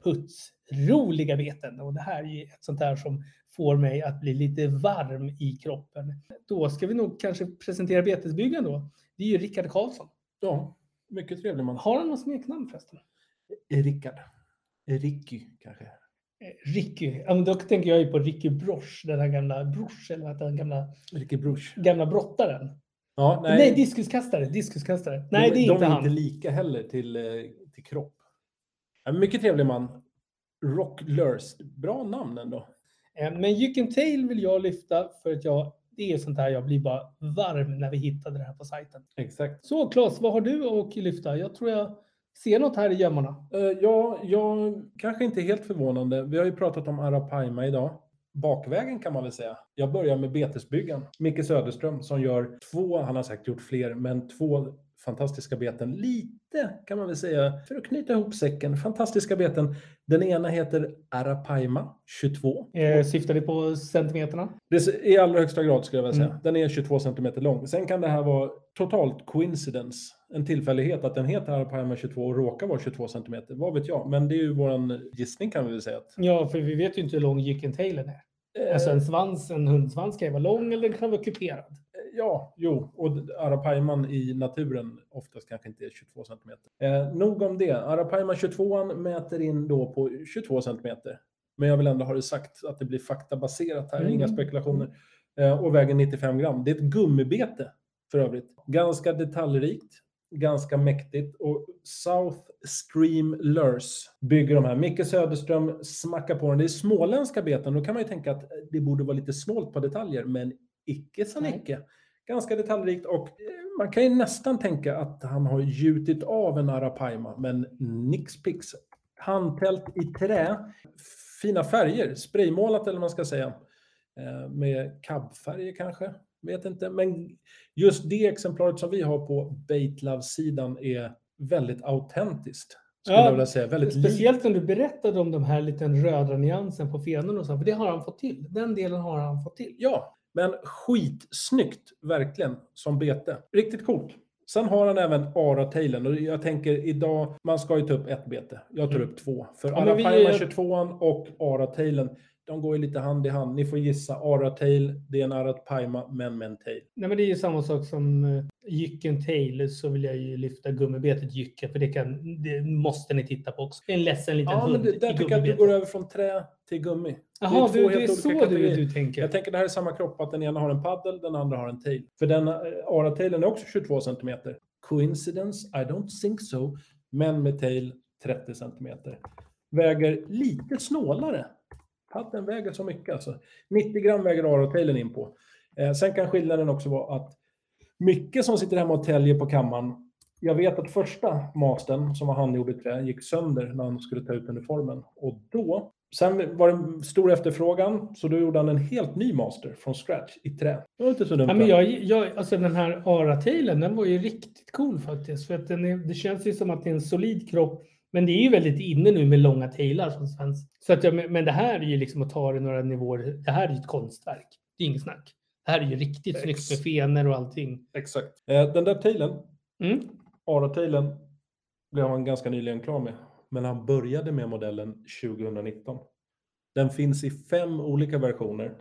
Speaker 2: putsroliga beten och det här är ju ett sånt där som får mig att bli lite varm i kroppen. Då ska vi nog kanske presentera betesbyggaren då. Det är ju Rickard Karlsson.
Speaker 3: Ja, mycket trevlig man.
Speaker 2: Har han något smeknamn förresten?
Speaker 3: Rickard. Ricky kanske.
Speaker 2: Eh, Ricky. Ja, men då tänker jag ju på Ricky Brosch, den här gamla Brosch, eller vad den gamla,
Speaker 3: Ricky Bruch.
Speaker 2: gamla brottaren.
Speaker 3: Ja,
Speaker 2: Nej,
Speaker 3: nej.
Speaker 2: diskuskastare. Diskuskastare. Nej,
Speaker 3: de,
Speaker 2: det är
Speaker 3: de
Speaker 2: inte
Speaker 3: är
Speaker 2: han.
Speaker 3: inte lika heller till, eh, till kropp. Ja, mycket trevlig man. Rock. Bra namn ändå.
Speaker 2: Eh, Men Jycken Tail vill jag lyfta för att jag, det är sånt här jag blir bara varm när vi hittade det här på sajten.
Speaker 3: Exakt.
Speaker 2: Så Claes, vad har du att lyfta? Jag tror jag ser något här i gömmorna.
Speaker 3: Eh, ja, jag kanske inte helt förvånande. Vi har ju pratat om Arapaima idag. Bakvägen kan man väl säga. Jag börjar med betesbyggan. Micke Söderström som gör två, han har säkert gjort fler, men två fantastiska beten. Lite kan man väl säga, för att knyta ihop säcken, fantastiska beten. Den ena heter Arapaima 22.
Speaker 2: Eh, syftar det på centimeterna?
Speaker 3: Det är i allra högsta grad skulle jag vilja säga.
Speaker 2: Mm.
Speaker 3: Den är 22 cm lång. Sen kan det här vara totalt coincidence. En tillfällighet att den heter Arapaima 22 och råkar vara 22 cm. Vad vet jag? Men det är ju våran gissning kan vi väl säga. Att,
Speaker 2: Ja, för vi vet ju inte hur lång Jycken Tailen är.
Speaker 3: eh,
Speaker 2: Alltså en svans, en hundsvans kan ju vara lång eller den kan vara kuperad.
Speaker 3: Ja, jo. Och Arapaiman i naturen oftast kanske inte är 22 cm. Eh, nog om det. Arapaima 22 mäter in då på 22 cm. Men jag vill ändå ha det sagt att det blir faktabaserat här,
Speaker 2: Mm.
Speaker 3: inga spekulationer. Eh, och väger 95 gram. Det är ett gummibete för övrigt. Ganska detaljrikt, ganska mäktigt. Och South Stream Lurs bygger de här. Micke Söderström smackar på den. Det är småländska beten. Då kan man ju tänka att det borde vara lite snålt på detaljer, men icke sa. Nicke. Ganska detaljrikt och eh, man kan ju nästan tänka att han har gjutit av en Arapaima, men nix pix. Handtält i trä, fina färger, spraymålat eller vad man ska säga. Eh, Med kabbfärger kanske, vet inte. Men just det exemplaret som vi har på Baitlove-sidan är väldigt autentiskt.
Speaker 2: Ja,
Speaker 3: jag vilja säga.
Speaker 2: Speciellt när du berättade om de här liten röda nyansen på fenorna och så, för det har han fått till. Den delen har han fått till.
Speaker 3: Ja, men skitsnyggt verkligen som bete. Riktigt coolt. Sen har han även Ara-tailen och jag tänker idag, man ska ju ta upp ett bete. Jag tar
Speaker 2: Mm.
Speaker 3: upp två. För
Speaker 2: Ja,
Speaker 3: Arapaima 22 och Ara-tailen, de går ju lite hand i hand. Ni får gissa. Ara-tail, det är en Arapaima, men med en tail.
Speaker 2: Nej, men det är ju samma sak som uh, Jycken Tail så vill jag ju lyfta gummibetet Jycken för det, kan, det måste ni titta på också. Det är en ledsen liten
Speaker 3: Ja,
Speaker 2: hund
Speaker 3: men det, där tycker jag att du går över från trä till gummi.
Speaker 2: Jaha,
Speaker 3: två
Speaker 2: du, det är så du,
Speaker 3: kategorier.
Speaker 2: du tänker.
Speaker 3: Jag tänker det här är samma kropp, att den ena har en paddel, den andra har en tail. För den eh, Ara-tailen är också 22 cm. Coincidence? I don't think so. Men med tail 30 cm. Väger lite snålare. Paddeln väger så mycket alltså. 90 gram väger Ara-tailen in på. Eh, sen kan skillnaden också vara att Micke som sitter hemma och täljer på kammaren Jag vet att första mastern som var handgjord i trä gick sönder när han skulle ta ut uniformen. Och då, sen var det stor efterfrågan, så då gjorde han en helt ny master från scratch i trä. Det var inte så dumt.
Speaker 2: Ja, men jag, jag, alltså den här Ara-tailen, den var ju riktigt cool faktiskt. För att den är, det känns ju som att det är en solid kropp. Men det är ju väldigt inne nu med långa tailar som svenskt. Så att jag, men det här är ju liksom att ta det några nivåer. Det här är ju ett konstverk. Det är inget snack. Det här är ju riktigt
Speaker 3: Ex.
Speaker 2: snyggt med fenor och allting.
Speaker 3: Exakt. Eh, Den där tailen,
Speaker 2: Mm.
Speaker 3: Ara-tailen, blev han ganska nyligen klar med. Men han började med modellen 2019. Den finns i fem olika versioner.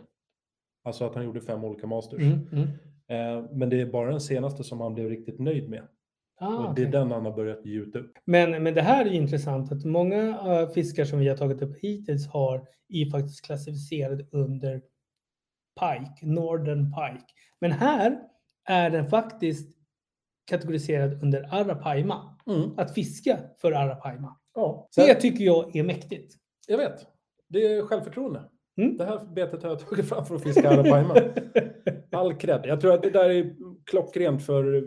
Speaker 3: Alltså att han gjorde fem olika masters.
Speaker 2: Mm. Mm.
Speaker 3: Eh, Men det är bara den senaste som han blev riktigt nöjd med.
Speaker 2: Ah,
Speaker 3: och det är den han har börjat gjuta upp.
Speaker 2: Men, men det här är intressant att många eh, fiskar som vi har tagit upp hittills har är faktiskt klassificerade under pike, Northern pike. Men här är den faktiskt kategoriserad under arapaima. Att fiska för arapaima.
Speaker 3: Ja.
Speaker 2: Det
Speaker 3: Sen,
Speaker 2: tycker jag är mäktigt.
Speaker 3: jag vet. Det är självförtroende.
Speaker 2: Mm.
Speaker 3: Det här betet har jag tagit fram för att fiska arapaima. All cred. Jag tror att det där är klockrent för eh,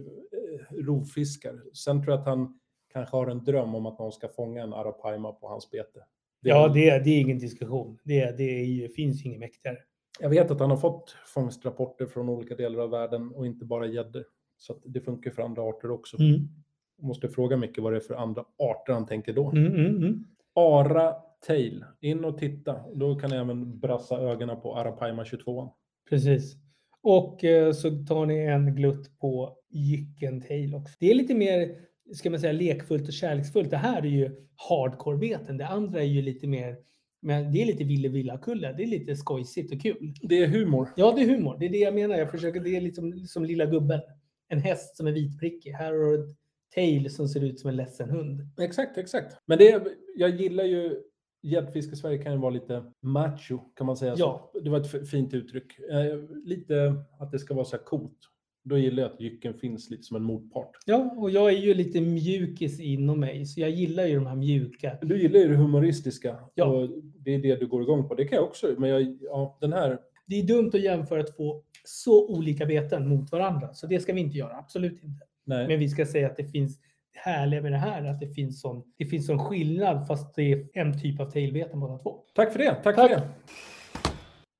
Speaker 3: rovfiskar. Sen tror jag att han kanske har en dröm om att någon ska fånga en arapaima på hans bete. Det är
Speaker 2: ja, det, det är ingen diskussion. Det, det är finns ju inget mäktigare.
Speaker 3: Jag vet att han har fått fångstrapporter från olika delar av världen och inte bara gäddor. Så det funkar för andra arter också.
Speaker 2: Mm.
Speaker 3: Måste fråga mycket vad det är för andra arter han tänker då.
Speaker 2: Mm, mm, mm.
Speaker 3: Ara tail. In och titta. Då kan ni även brassa ögonen på Arapaima 22.
Speaker 2: Precis. Och eh, så tar ni en glutt på jycken-tail också. Det är lite mer, ska man säga, lekfullt och kärleksfullt. Det här är ju hardcore-beten. Det andra är ju lite mer, men det är lite ville villa kulle. Det är lite skojsigt och kul.
Speaker 3: Det är humor.
Speaker 2: Ja, det är humor. Det är det jag menar. Jag försöker, det är liksom som lilla gubben. En häst som är vitprickig. Här har du ett tail som ser ut som en ledsen hund.
Speaker 3: Exakt, exakt. Men det, jag gillar ju Gäddfiske i Sverige kan ju vara lite macho, kan man säga
Speaker 2: Ja.
Speaker 3: så. Det var ett fint uttryck. Eh, lite att det ska vara så här coolt. Då gillar jag att jycken finns lite som en motpart.
Speaker 2: Ja, och jag är ju lite mjukis inom mig, så jag gillar ju de här mjuka.
Speaker 3: Du gillar ju det humoristiska.
Speaker 2: Ja.
Speaker 3: Och det är det du går igång på. Det kan jag också. Men jag, ja, den här,
Speaker 2: Det är dumt att jämföra två så olika beten mot varandra, så det ska vi inte göra. Absolut inte.
Speaker 3: Nej.
Speaker 2: Men vi ska säga att det finns härliga med det här, att det finns sån, det finns sån skillnad fast det är en typ av tailbeten båda två.
Speaker 3: Tack för det. Tack,
Speaker 2: Tack.
Speaker 3: för det.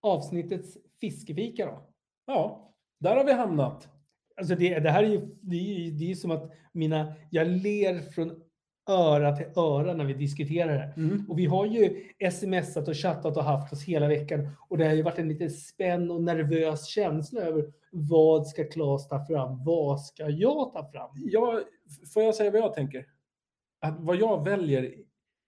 Speaker 2: Avsnittets fiskefika då?
Speaker 3: Ja, där har vi hamnat.
Speaker 2: Alltså det, det här är ju, det är det är som att mina, jag ler från öra till öra när vi diskuterar det.
Speaker 3: Mm.
Speaker 2: Och vi har ju smsat och chattat och haft oss hela veckan. Och det har ju varit en lite spänn och nervös känsla över vad ska Claes ta fram? Vad ska jag ta fram?
Speaker 3: Jag, får jag säga vad jag tänker? Att vad jag väljer,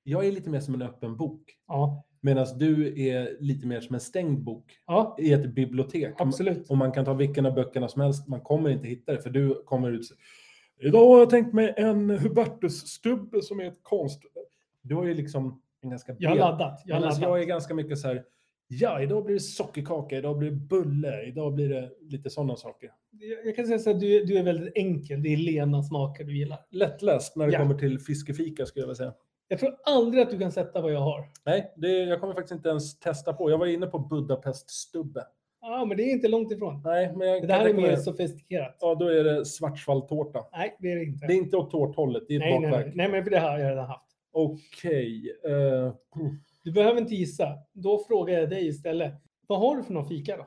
Speaker 3: jag är lite mer som en öppen bok.
Speaker 2: Ja,
Speaker 3: Medan du är lite mer som en stängd bok
Speaker 2: ja
Speaker 3: i ett bibliotek.
Speaker 2: absolut.
Speaker 3: Och man kan ta vilken av böckerna som helst, man kommer inte hitta det för du kommer ut Idag har jag tänkt mig en Hubertus-stubbe som är ett konst... Du har ju liksom en ganska
Speaker 2: Jag har laddat. Jag har laddat.
Speaker 3: jag är ganska mycket så här, ja idag blir det sockerkaka, idag blir det bulle, idag blir det lite sådana saker.
Speaker 2: Jag- Jag kan säga så att du, du är väldigt enkel. Det är lena smaker du gillar.
Speaker 3: Lättläst när det
Speaker 2: Ja.
Speaker 3: kommer till fiskefika skulle jag vilja säga.
Speaker 2: Jag tror aldrig att du kan sätta vad jag har.
Speaker 3: Nej, det, jag kommer faktiskt inte ens testa på. Jag var inne på Budapest-stubbe.
Speaker 2: Ja, men det är inte långt ifrån.
Speaker 3: Nej, men jag
Speaker 2: Det här är mer sofistikerat.
Speaker 3: Ja, då är det svartsvalltårta.
Speaker 2: Nej, det är det inte.
Speaker 3: Det är inte åt tårthållet, det är ett
Speaker 2: nej,
Speaker 3: bakverk.
Speaker 2: nej, nej, men det har jag redan haft.
Speaker 3: Okej. eh,
Speaker 2: Du behöver inte gissa. Då frågar jag dig istället. Vad har du för någon fika då?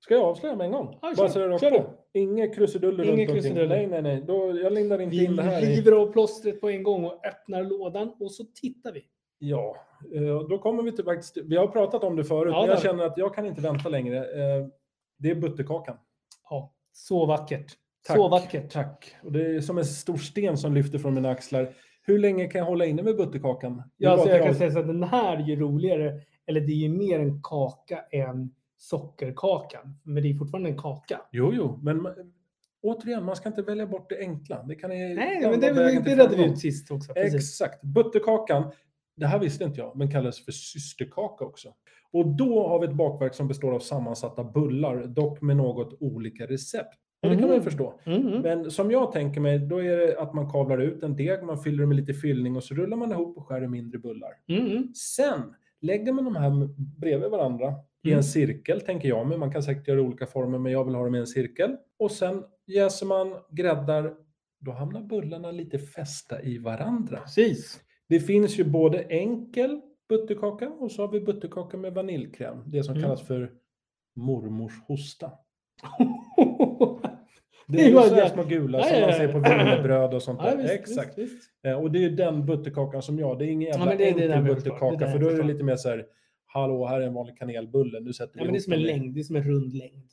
Speaker 3: ska jag avslöja med en gång?
Speaker 2: Ja,
Speaker 3: Bara
Speaker 2: kör.
Speaker 3: så det är rakt
Speaker 2: Kör
Speaker 3: på. Inga krusiduller
Speaker 2: Inga
Speaker 3: runt
Speaker 2: krusiduller.
Speaker 3: Nej, nej, nej. Då, jag lindar inte
Speaker 2: Vi
Speaker 3: in det här. i-
Speaker 2: river av plåstret på en gång och öppnar lådan och så tittar vi.
Speaker 3: Ja, eh, då kommer vi till faktiskt. Vi har pratat om det förut,
Speaker 2: Ja,
Speaker 3: men
Speaker 2: det
Speaker 3: jag känner att jag kan inte vänta längre. Eh, Det är butterkakan.
Speaker 2: Ja, så vackert.
Speaker 3: Tack.
Speaker 2: Så vackert.
Speaker 3: Tack. Och det är som en stor sten som lyfter från mina axlar. Hur länge kan jag hålla inne med butterkakan? Det
Speaker 2: Ja, alltså jag kan säga så att den här är ju roligare. Eller det är ju mer en kaka än sockerkakan. Men det är fortfarande en kaka.
Speaker 3: Jo, jo, men återigen, man ska inte välja bort det enkla. Det kan
Speaker 2: Nej, men det, det
Speaker 3: till
Speaker 2: redde vi ut sist också. Precis.
Speaker 3: Exakt. Butterkakan, det här visste inte jag, men kallas för systerkaka också. Och då har vi ett bakverk som består av sammansatta bullar, dock med något olika recept. Och det kan man ju
Speaker 2: Mhm.
Speaker 3: förstå.
Speaker 2: Mm.
Speaker 3: Men som jag tänker mig, då är det att man kavlar ut en deg, man fyller med lite fyllning och så rullar man ihop och skär i mindre bullar.
Speaker 2: Mm.
Speaker 3: Sen lägger man de här bredvid varandra i
Speaker 2: Mm.
Speaker 3: en cirkel, tänker jag men Man kan säkert göra olika former, men jag vill ha dem i en cirkel. Och sen jäser man, gräddar då hamnar bullarna lite fästa i varandra.
Speaker 2: Precis.
Speaker 3: Det finns ju både enkel butterkaka och så har vi butterkaka med vaniljkräm. Det som
Speaker 2: Mm.
Speaker 3: kallas för mormors hosta. Det
Speaker 2: Det
Speaker 3: är ju
Speaker 2: var
Speaker 3: så här
Speaker 2: det.
Speaker 3: små gula
Speaker 2: Ja,
Speaker 3: som
Speaker 2: ja,
Speaker 3: man
Speaker 2: ja.
Speaker 3: ser på wienerbröd och sånt
Speaker 2: Ja,
Speaker 3: där.
Speaker 2: visst,
Speaker 3: Exakt.
Speaker 2: Visst, visst.
Speaker 3: Eh, Och det är ju den butterkakan som jag, det är ingen jävla
Speaker 2: men det det
Speaker 3: enkel
Speaker 2: förstår.
Speaker 3: butterkaka,
Speaker 2: Det
Speaker 3: för då är det lite mer så här, hallå, här är en vanlig kanelbulle, nu sätter vi
Speaker 2: Ja, men det är som en längd. Det är som en rund längd.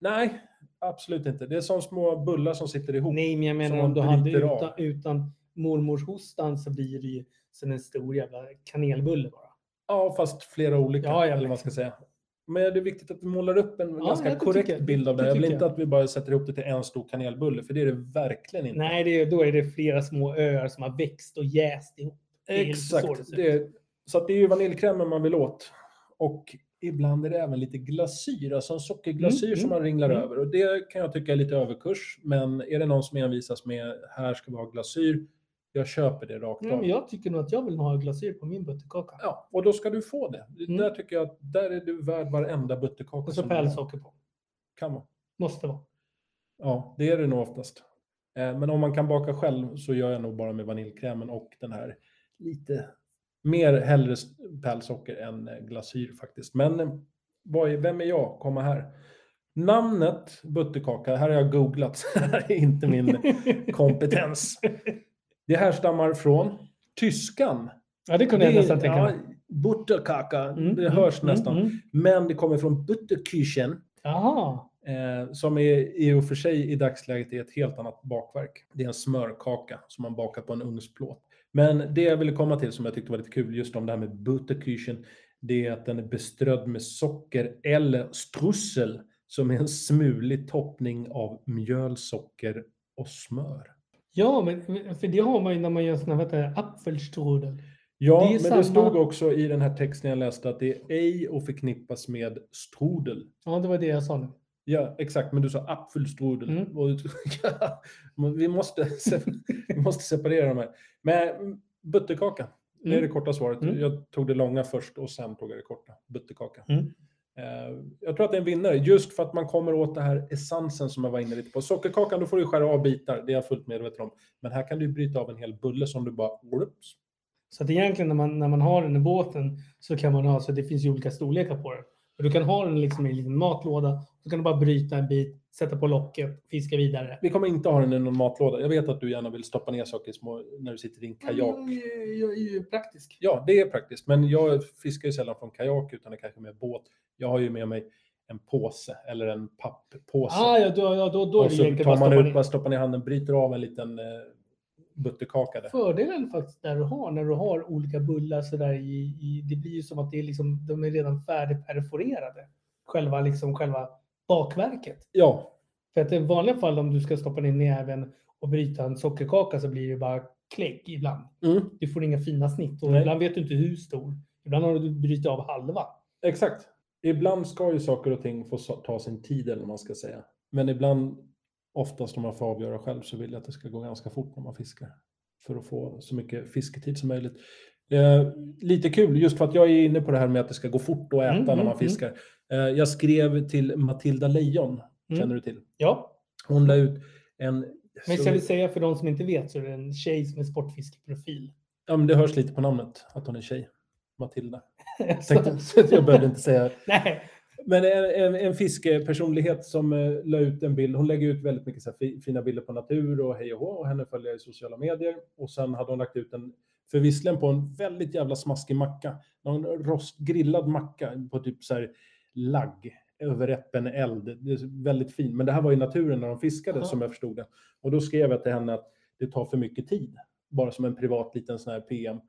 Speaker 3: Nej, absolut inte. Det är som små bullar som sitter ihop.
Speaker 2: Nej, men jag menar om du hade utan, utan mormors hostan så blir det ju som en stor jävla kanelbulle bara.
Speaker 3: Ja, fast flera olika,
Speaker 2: Ja, jag
Speaker 3: eller vad ska säga. Men det är viktigt att vi målar upp en
Speaker 2: Ja,
Speaker 3: ganska korrekt
Speaker 2: jag.
Speaker 3: bild av det.
Speaker 2: Det
Speaker 3: Jag vill
Speaker 2: tycker
Speaker 3: inte
Speaker 2: jag.
Speaker 3: att vi bara sätter ihop det till en stor kanelbulle, för det är det verkligen inte.
Speaker 2: Nej, det är, då är det flera små öar som har växt och jäst ihop. så
Speaker 3: Exakt. Det är, så det är ju vaniljkrämen man vill åt. Och ibland är det även lite glasyr, alltså en sockerglasyr
Speaker 2: Mm,
Speaker 3: som
Speaker 2: mm,
Speaker 3: man ringlar
Speaker 2: mm.
Speaker 3: över. Och det kan jag tycka är lite överkurs. Men är det någon som envisas med här ska vi ha glasyr, jag köper det rakt av.
Speaker 2: jag tycker nog att jag vill ha glasyr på min butterkaka.
Speaker 3: Ja, och då ska du få det.
Speaker 2: Mm.
Speaker 3: Där tycker jag att där är du värd varenda butterkaka.
Speaker 2: Och så pärlsocker på.
Speaker 3: Kan vara.
Speaker 2: Måste vara.
Speaker 3: Ja, det är det nog oftast. Eh, Men om man kan baka själv så gör jag nog bara med vaniljkrämen och den här lite mer hellre pärlsocker än eh, glasyr faktiskt. Men eh, är, vem är jag? Komma här. Namnet butterkaka, här har jag googlat, det här är inte min kompetens. Det härstammar från tyskan.
Speaker 2: Ja, det kunde jag
Speaker 3: Det är-
Speaker 2: nästan tänka
Speaker 3: ja,
Speaker 2: mig.
Speaker 3: Butterkaka,
Speaker 2: Mm,
Speaker 3: det
Speaker 2: mm,
Speaker 3: hörs
Speaker 2: mm,
Speaker 3: nästan.
Speaker 2: mm.
Speaker 3: Men det kommer från Butterküchen.
Speaker 2: Jaha.
Speaker 3: Eh, som är i och för sig i dagsläget är ett helt annat bakverk. Det är en smörkaka som man bakar på en ugnsplåt. Men det jag ville komma till som jag tyckte var lite kul just om det här med Butterküchen, det är att den är beströdd med socker eller strussel som är en smulig toppning av mjöl, socker och smör.
Speaker 2: Ja, men för det har man ju när man gör heter det, apfelstrudel.
Speaker 3: Ja,
Speaker 2: Det
Speaker 3: men
Speaker 2: samma-
Speaker 3: det stod också i den här texten jag läste att det är ej att förknippas med strudel.
Speaker 2: Ja, det var det jag sa nu.
Speaker 3: Ja, exakt, men du sa apfelstrudel.
Speaker 2: Mm.
Speaker 3: Och, ja, men vi, måste, vi måste separera de här. Men butterkaka, det är
Speaker 2: Mm.
Speaker 3: det korta svaret.
Speaker 2: Mm.
Speaker 3: Jag tog det långa först och sen tog jag det korta. Butterkaka.
Speaker 2: Mm.
Speaker 3: Eh, jag tror att det är en vinnare, just för att man kommer åt det här essensen som jag var inne lite på. Sockerkakan, då får du skära av bitar, det är jag fullt medveten om. Men här kan du bryta av en hel bulle som du bara... Whoops.
Speaker 2: Så att egentligen när man, när man har den i båten så kan man ha, så det finns ju olika storlekar på den. Du kan ha den liksom i en liten matlåda, så kan du bara bryta en bit, sätta på locket, fiska vidare.
Speaker 3: Vi kommer inte ha den i någon matlåda. Jag vet att du gärna vill stoppa ner saker i små, när du sitter i din kajak.
Speaker 2: Jag, är- jag är ju praktisk.
Speaker 3: Ja, det är praktiskt. Men jag fiskar ju sällan från kajak utan det kanske med båt. Jag har ju med mig en påse eller en papppåse.
Speaker 2: Ah, ja, då, ja, då, då är
Speaker 3: och så tar man ut, bara stoppar ner handen, bryter av en liten eh, butterkaka där.
Speaker 2: Fördelen faktiskt där du har, när du har olika bullar så där i, i, det blir ju som att det är liksom, de är redan färdigperforerade. Själva, liksom, själva bakverket.
Speaker 3: Ja,
Speaker 2: För att i vanliga fall om du ska stoppa ner näven och bryta en sockerkaka så blir det bara klägg ibland.
Speaker 3: mm,
Speaker 2: Du får inga fina snitt och
Speaker 3: Nej.
Speaker 2: ibland vet du inte hur stor. Ibland har du brutit av halva.
Speaker 3: exakt. Ibland ska ju saker och ting få ta sin tid eller vad man ska säga. Men ibland, oftast om man får avgöra själv, så vill jag att det ska gå ganska fort när man fiskar. För att få så mycket fisketid som möjligt. Eh, lite kul, just för att jag är inne på det här med att det ska gå fort att äta
Speaker 2: Mm,
Speaker 3: när
Speaker 2: mm,
Speaker 3: man
Speaker 2: mm.
Speaker 3: fiskar. Eh, jag skrev till Matilda Lejon,
Speaker 2: Mm.
Speaker 3: känner du till?
Speaker 2: Ja,
Speaker 3: Hon la ut en...
Speaker 2: men ska vi säga för de som inte vet så är det en tjej som är sportfiskeprofil.
Speaker 3: Ja, men det hörs lite på namnet att hon är tjej. Matilda. Tänkte, så jag behövde inte säga.
Speaker 2: nej,
Speaker 3: Men en, en, en fiskepersonlighet som uh, la ut en bild. Hon lägger ut väldigt mycket så här, fi, fina bilder på natur och hej och hå. Och henne följer jag i sociala medier. Och sen hade hon lagt ut en, för visserligen på en väldigt jävla smaskig macka. En rostgrillad macka på typ så här lagg över öppen eld. Det är väldigt fint. Men det här var i naturen när de fiskade
Speaker 2: Aha.
Speaker 3: som jag förstod det. Och då skrev jag till henne att det tar för mycket tid. Bara som en privat liten sån här PM.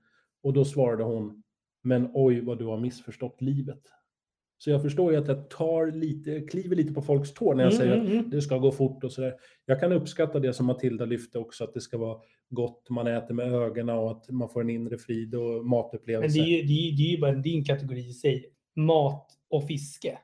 Speaker 3: Och då svarade hon, men oj vad du har missförstått livet. Så jag förstår ju att jag tar lite, kliver lite på folks tår när jag
Speaker 2: Mm,
Speaker 3: säger
Speaker 2: mm, mm.
Speaker 3: att det ska gå fort och sådär. Jag kan uppskatta det som Matilda lyfte också, att det ska vara gott, man äter med ögonen och att man får en inre frid och
Speaker 2: Men
Speaker 3: matupplevelse.
Speaker 2: det är ju, det är, det är ju bara din kategori i sig. Mat och fiske.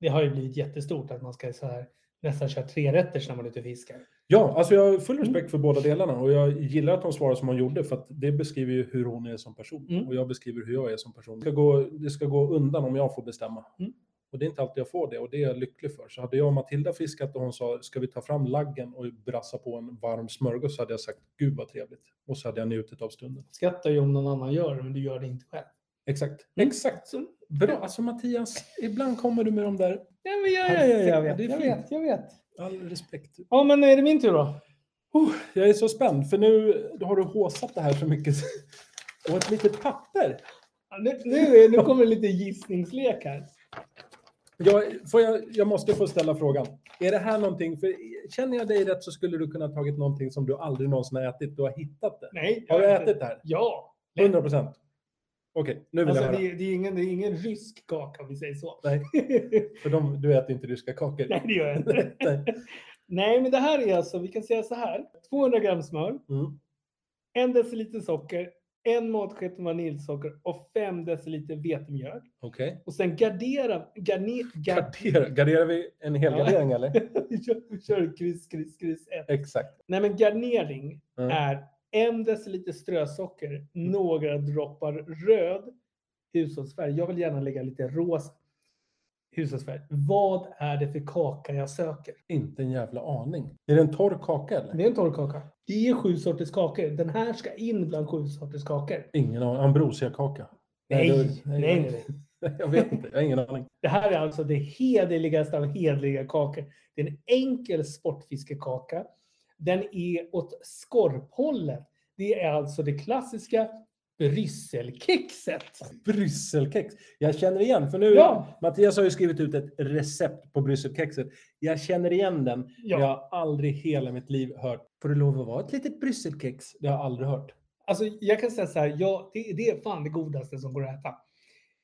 Speaker 2: Det har ju blivit jättestort att man ska så här, nästan köra tre rätter när man är ute och fiskar.
Speaker 3: Ja, alltså jag har full
Speaker 2: Mm.
Speaker 3: respekt för båda delarna och jag gillar att hon svarar som hon gjorde för att det beskriver ju hur hon är som person
Speaker 2: Mm.
Speaker 3: och jag beskriver hur jag är som person. Det ska gå, det ska gå undan om jag får bestämma.
Speaker 2: Mm.
Speaker 3: Och det är inte alltid jag får det och det är jag lycklig för. Så hade jag och Matilda fiskat och hon sa, ska vi ta fram laggen och brassa på en varm smörgås så hade jag sagt, gud vad trevligt. Och så hade jag njutit av stunden.
Speaker 2: Skrattar ju om någon annan gör det, men du gör det inte själv.
Speaker 3: Exakt.
Speaker 2: Mm.
Speaker 3: Exakt.
Speaker 2: Så,
Speaker 3: Bra. Alltså Mattias, ibland kommer du med de där,
Speaker 2: ja, men jag, jag, jag, jag, vet,
Speaker 3: Det är
Speaker 2: jag vet, jag vet.
Speaker 3: All respekt.
Speaker 2: Ja, men är det min tur då?
Speaker 3: Oh, jag är så spänd, för nu har du håsat det här så mycket. Och ett litet papper.
Speaker 2: Ja, Nu, nu, nu kommer lite gissningslek här.
Speaker 3: Jag, får jag, jag måste få ställa frågan. Är det här någonting, för känner jag dig rätt så skulle du kunna ha tagit någonting som du aldrig någonsin har ätit. Du har hittat det.
Speaker 2: Nej.
Speaker 3: Har du ätit det här?
Speaker 2: Ja.
Speaker 3: 100 procent? Okej, nu vill
Speaker 2: Alltså,
Speaker 3: jag höra.
Speaker 2: det, det, är ingen, det är ingen rysk kaka om vi säger så.
Speaker 3: Nej, för de, du äter inte ryska kakor.
Speaker 2: Nej, det gör jag inte.
Speaker 3: Nej.
Speaker 2: Nej, men det här är alltså, vi kan säga så här. 200 gram smör,
Speaker 3: Mm.
Speaker 2: en deciliter socker, en matsked vaniljsocker och 5 deciliter vetemjöl.
Speaker 3: Okej.
Speaker 2: Och sen gardera, garne, gar,
Speaker 3: Gardera, garderar vi en hel gardering eller?
Speaker 2: kör, kör kryss, kryss, kryss 1.
Speaker 3: Exakt.
Speaker 2: Nej, men garnering
Speaker 3: Mm.
Speaker 2: är en deciliter strösocker, några droppar röd hushållsfärg. Jag vill gärna lägga lite rosa hushållsfärg. Vad är det för kaka jag söker?
Speaker 3: Inte en jävla aning. Är det en torr kaka eller?
Speaker 2: Det är en torr kaka. Det är sju sorters kakor. Den här ska in bland sju sorters kakor.
Speaker 3: Ingen aning. Ambrosia-kaka?
Speaker 2: Nej,
Speaker 3: då-
Speaker 2: nej, nej. nej.
Speaker 3: Jag vet inte. Jag har ingen aning.
Speaker 2: Det här är alltså det hederligaste av hederliga kakor. Det är en enkel sportfiskekaka. Den är åt skorphållet. Det är alltså det klassiska brysselkexet.
Speaker 3: Brysselkex. Jag känner igen, för nu,
Speaker 2: Ja.
Speaker 3: Mattias har ju skrivit ut ett recept på brysselkexet. Jag känner igen den.
Speaker 2: Ja.
Speaker 3: Jag har aldrig hela mitt liv hört, får det lov att vara ett litet brysselkex? Det har jag aldrig hört.
Speaker 2: Alltså, jag kan säga så här, ja, det, det är fan det godaste som går att äta.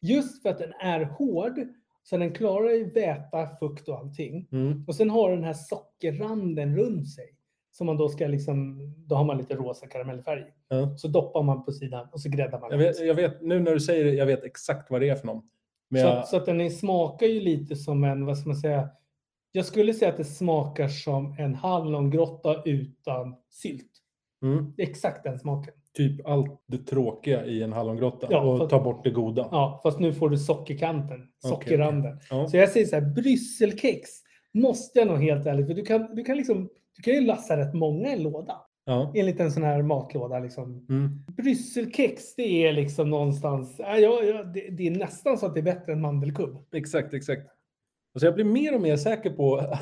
Speaker 2: Just för att den är hård, så den klarar ju väta, fukt och allting.
Speaker 3: Mm.
Speaker 2: Och sen har den här sockerranden runt sig. Som man då ska liksom, då har man lite rosa karamellfärg.
Speaker 3: Ja.
Speaker 2: Så doppar man på sidan och så gräddar man.
Speaker 3: Jag, vet, jag vet, nu när du säger det, jag vet exakt vad det är för någon. Men
Speaker 2: så,
Speaker 3: jag,
Speaker 2: att, så att den smakar ju lite som en, vad ska man säga? Jag skulle säga att det smakar som en hallongrotta utan sylt.
Speaker 3: mm,
Speaker 2: exakt den smaken.
Speaker 3: typ allt det tråkiga i en hallongrotta
Speaker 2: Ja,
Speaker 3: och
Speaker 2: för-
Speaker 3: ta bort det goda.
Speaker 2: Ja, fast nu får du sockerkanten, sockerranden.
Speaker 3: Ja.
Speaker 2: Så jag säger så här, brysselkex måste jag nog helt ärligt, för du kan, du kan liksom, du kan ju lassa rätt många i en låda.
Speaker 3: Ja.
Speaker 2: I en sån här matlåda liksom.
Speaker 3: Mm.
Speaker 2: Brysselkex, det är liksom någonstans, ja, ja, det, det är nästan så att det är bättre än mandelkubb.
Speaker 3: Exakt, exakt. Alltså jag blir mer och mer säker på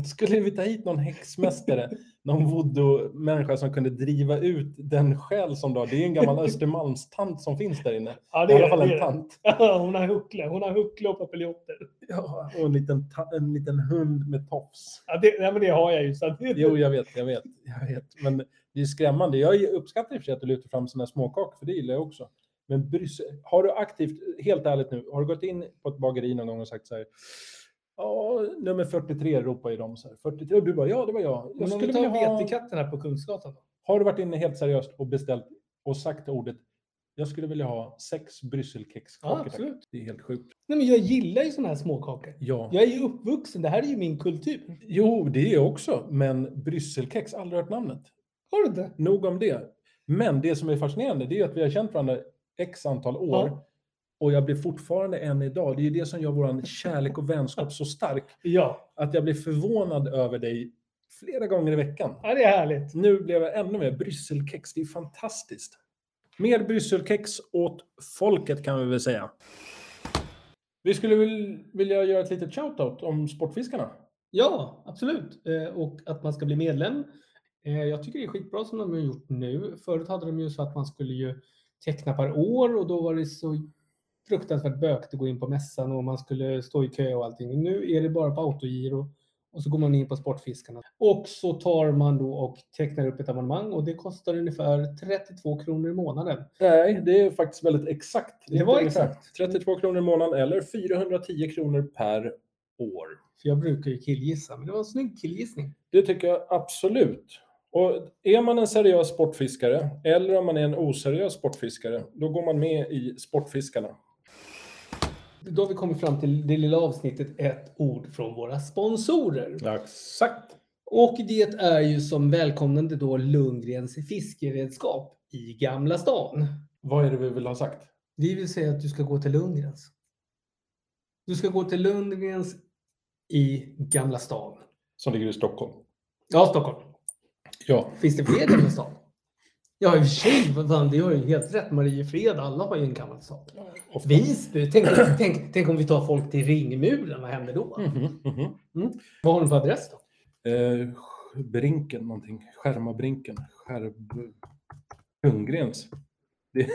Speaker 3: att skulle vi ta hit någon häxmästare, någon voodoo-människa som kunde driva ut den själ som du har. Det är en gammal Östermalmstant som finns där inne.
Speaker 2: Ja,
Speaker 3: I alla fall
Speaker 2: det
Speaker 3: en
Speaker 2: är-
Speaker 3: tant.
Speaker 2: Ja, hon har huckle, hon har huckle och papiljotter.
Speaker 3: Ja, och en liten, en liten hund med tofs.
Speaker 2: Ja, det, nej, men det har jag ju. Så att,
Speaker 3: Jo, jag vet, jag vet, jag vet. Men det är skrämmande. Jag uppskattar i och för sig att du lyfter fram sådana småkakor, för det gillar jag också. Men Bryssel, har du aktivt, helt ärligt nu, har du gått in på ett bageri någon gång och sagt så här, ja, nummer 43 ropar ju de så här, 43, och du bara, ja, det var jag. jag
Speaker 2: men om
Speaker 3: skulle
Speaker 2: vi tar
Speaker 3: vilja ha...
Speaker 2: på Kungsgatan då?
Speaker 3: Har du varit inne helt seriöst och beställt och sagt ordet, jag skulle vilja ha sex brysselkexkakor.
Speaker 2: Ja,
Speaker 3: tack."
Speaker 2: absolut.
Speaker 3: Det är helt sjukt.
Speaker 2: Nej, men jag gillar ju såna här småkakor.
Speaker 3: Ja.
Speaker 2: Jag är ju uppvuxen, det här är ju min kultur.
Speaker 3: Jo, det är jag också, men brysselkex, aldrig hört namnet.
Speaker 2: Har du inte?
Speaker 3: Nog om det. Men det som är fascinerande, det är att vi har känt varandra x antal år.
Speaker 2: Ja.
Speaker 3: Och jag blir fortfarande än idag, det är ju det som gör vår kärlek och vänskap så stark,
Speaker 2: Ja.
Speaker 3: att jag blir förvånad över dig flera gånger i veckan.
Speaker 2: ja, det är härligt.
Speaker 3: Nu blev jag ännu mer brysselkex, det är fantastiskt. Mer brysselkex åt folket kan vi väl säga. Vi skulle vilja göra ett litet shoutout om Sportfiskarna.
Speaker 2: Ja, absolut. Eh, och att man ska bli medlem. Eh, jag tycker det är skitbra som de har gjort nu. Förut hade de ju så att man skulle ju teckna per år och då var det så fruktansvärt bökigt att gå in på mässan och man skulle stå i kö och allting. Nu är det bara på autogiro och så går man in på Sportfiskarna. Och så tar man då och tecknar upp ett abonnemang och det kostar ungefär 32 kronor i månaden.
Speaker 3: Nej, det är faktiskt väldigt exakt.
Speaker 2: Det
Speaker 3: Inte
Speaker 2: var exakt.
Speaker 3: 32 kronor i månaden eller 410 kronor per år.
Speaker 2: För jag brukar ju killgissa, men det var en snygg killgissning.
Speaker 3: Det tycker jag absolut. Och är man en seriös sportfiskare eller om man är en oseriös sportfiskare, då går man med i Sportfiskarna.
Speaker 2: Då har vi kommit fram till det lilla avsnittet ett ord från våra sponsorer.
Speaker 3: Exakt.
Speaker 2: Och det är ju som välkomnande då Lundgrens fiskeredskap i Gamla stan.
Speaker 3: Vad är det vi vill ha sagt?
Speaker 2: Vi vill säga att du ska gå till Lundgrens. Du ska gå till Lundgrens i Gamla stan.
Speaker 3: Som ligger i Stockholm.
Speaker 2: Ja, Stockholm.
Speaker 3: Ja.
Speaker 2: Finns det fler Gamla stan? Ja, i och för sig, vad fan, det har ju helt rätt. Mariefred, alla har ju en gammal stad. Visby, tänk, tänk, tänk om vi tar folk till Ringmuren, vad händer då?
Speaker 3: Mhm, mhm.
Speaker 2: Vad har du för adress då?
Speaker 3: Eh, brinken någonting. Skärmabrinken. Skärb... Ljunggrens. Det...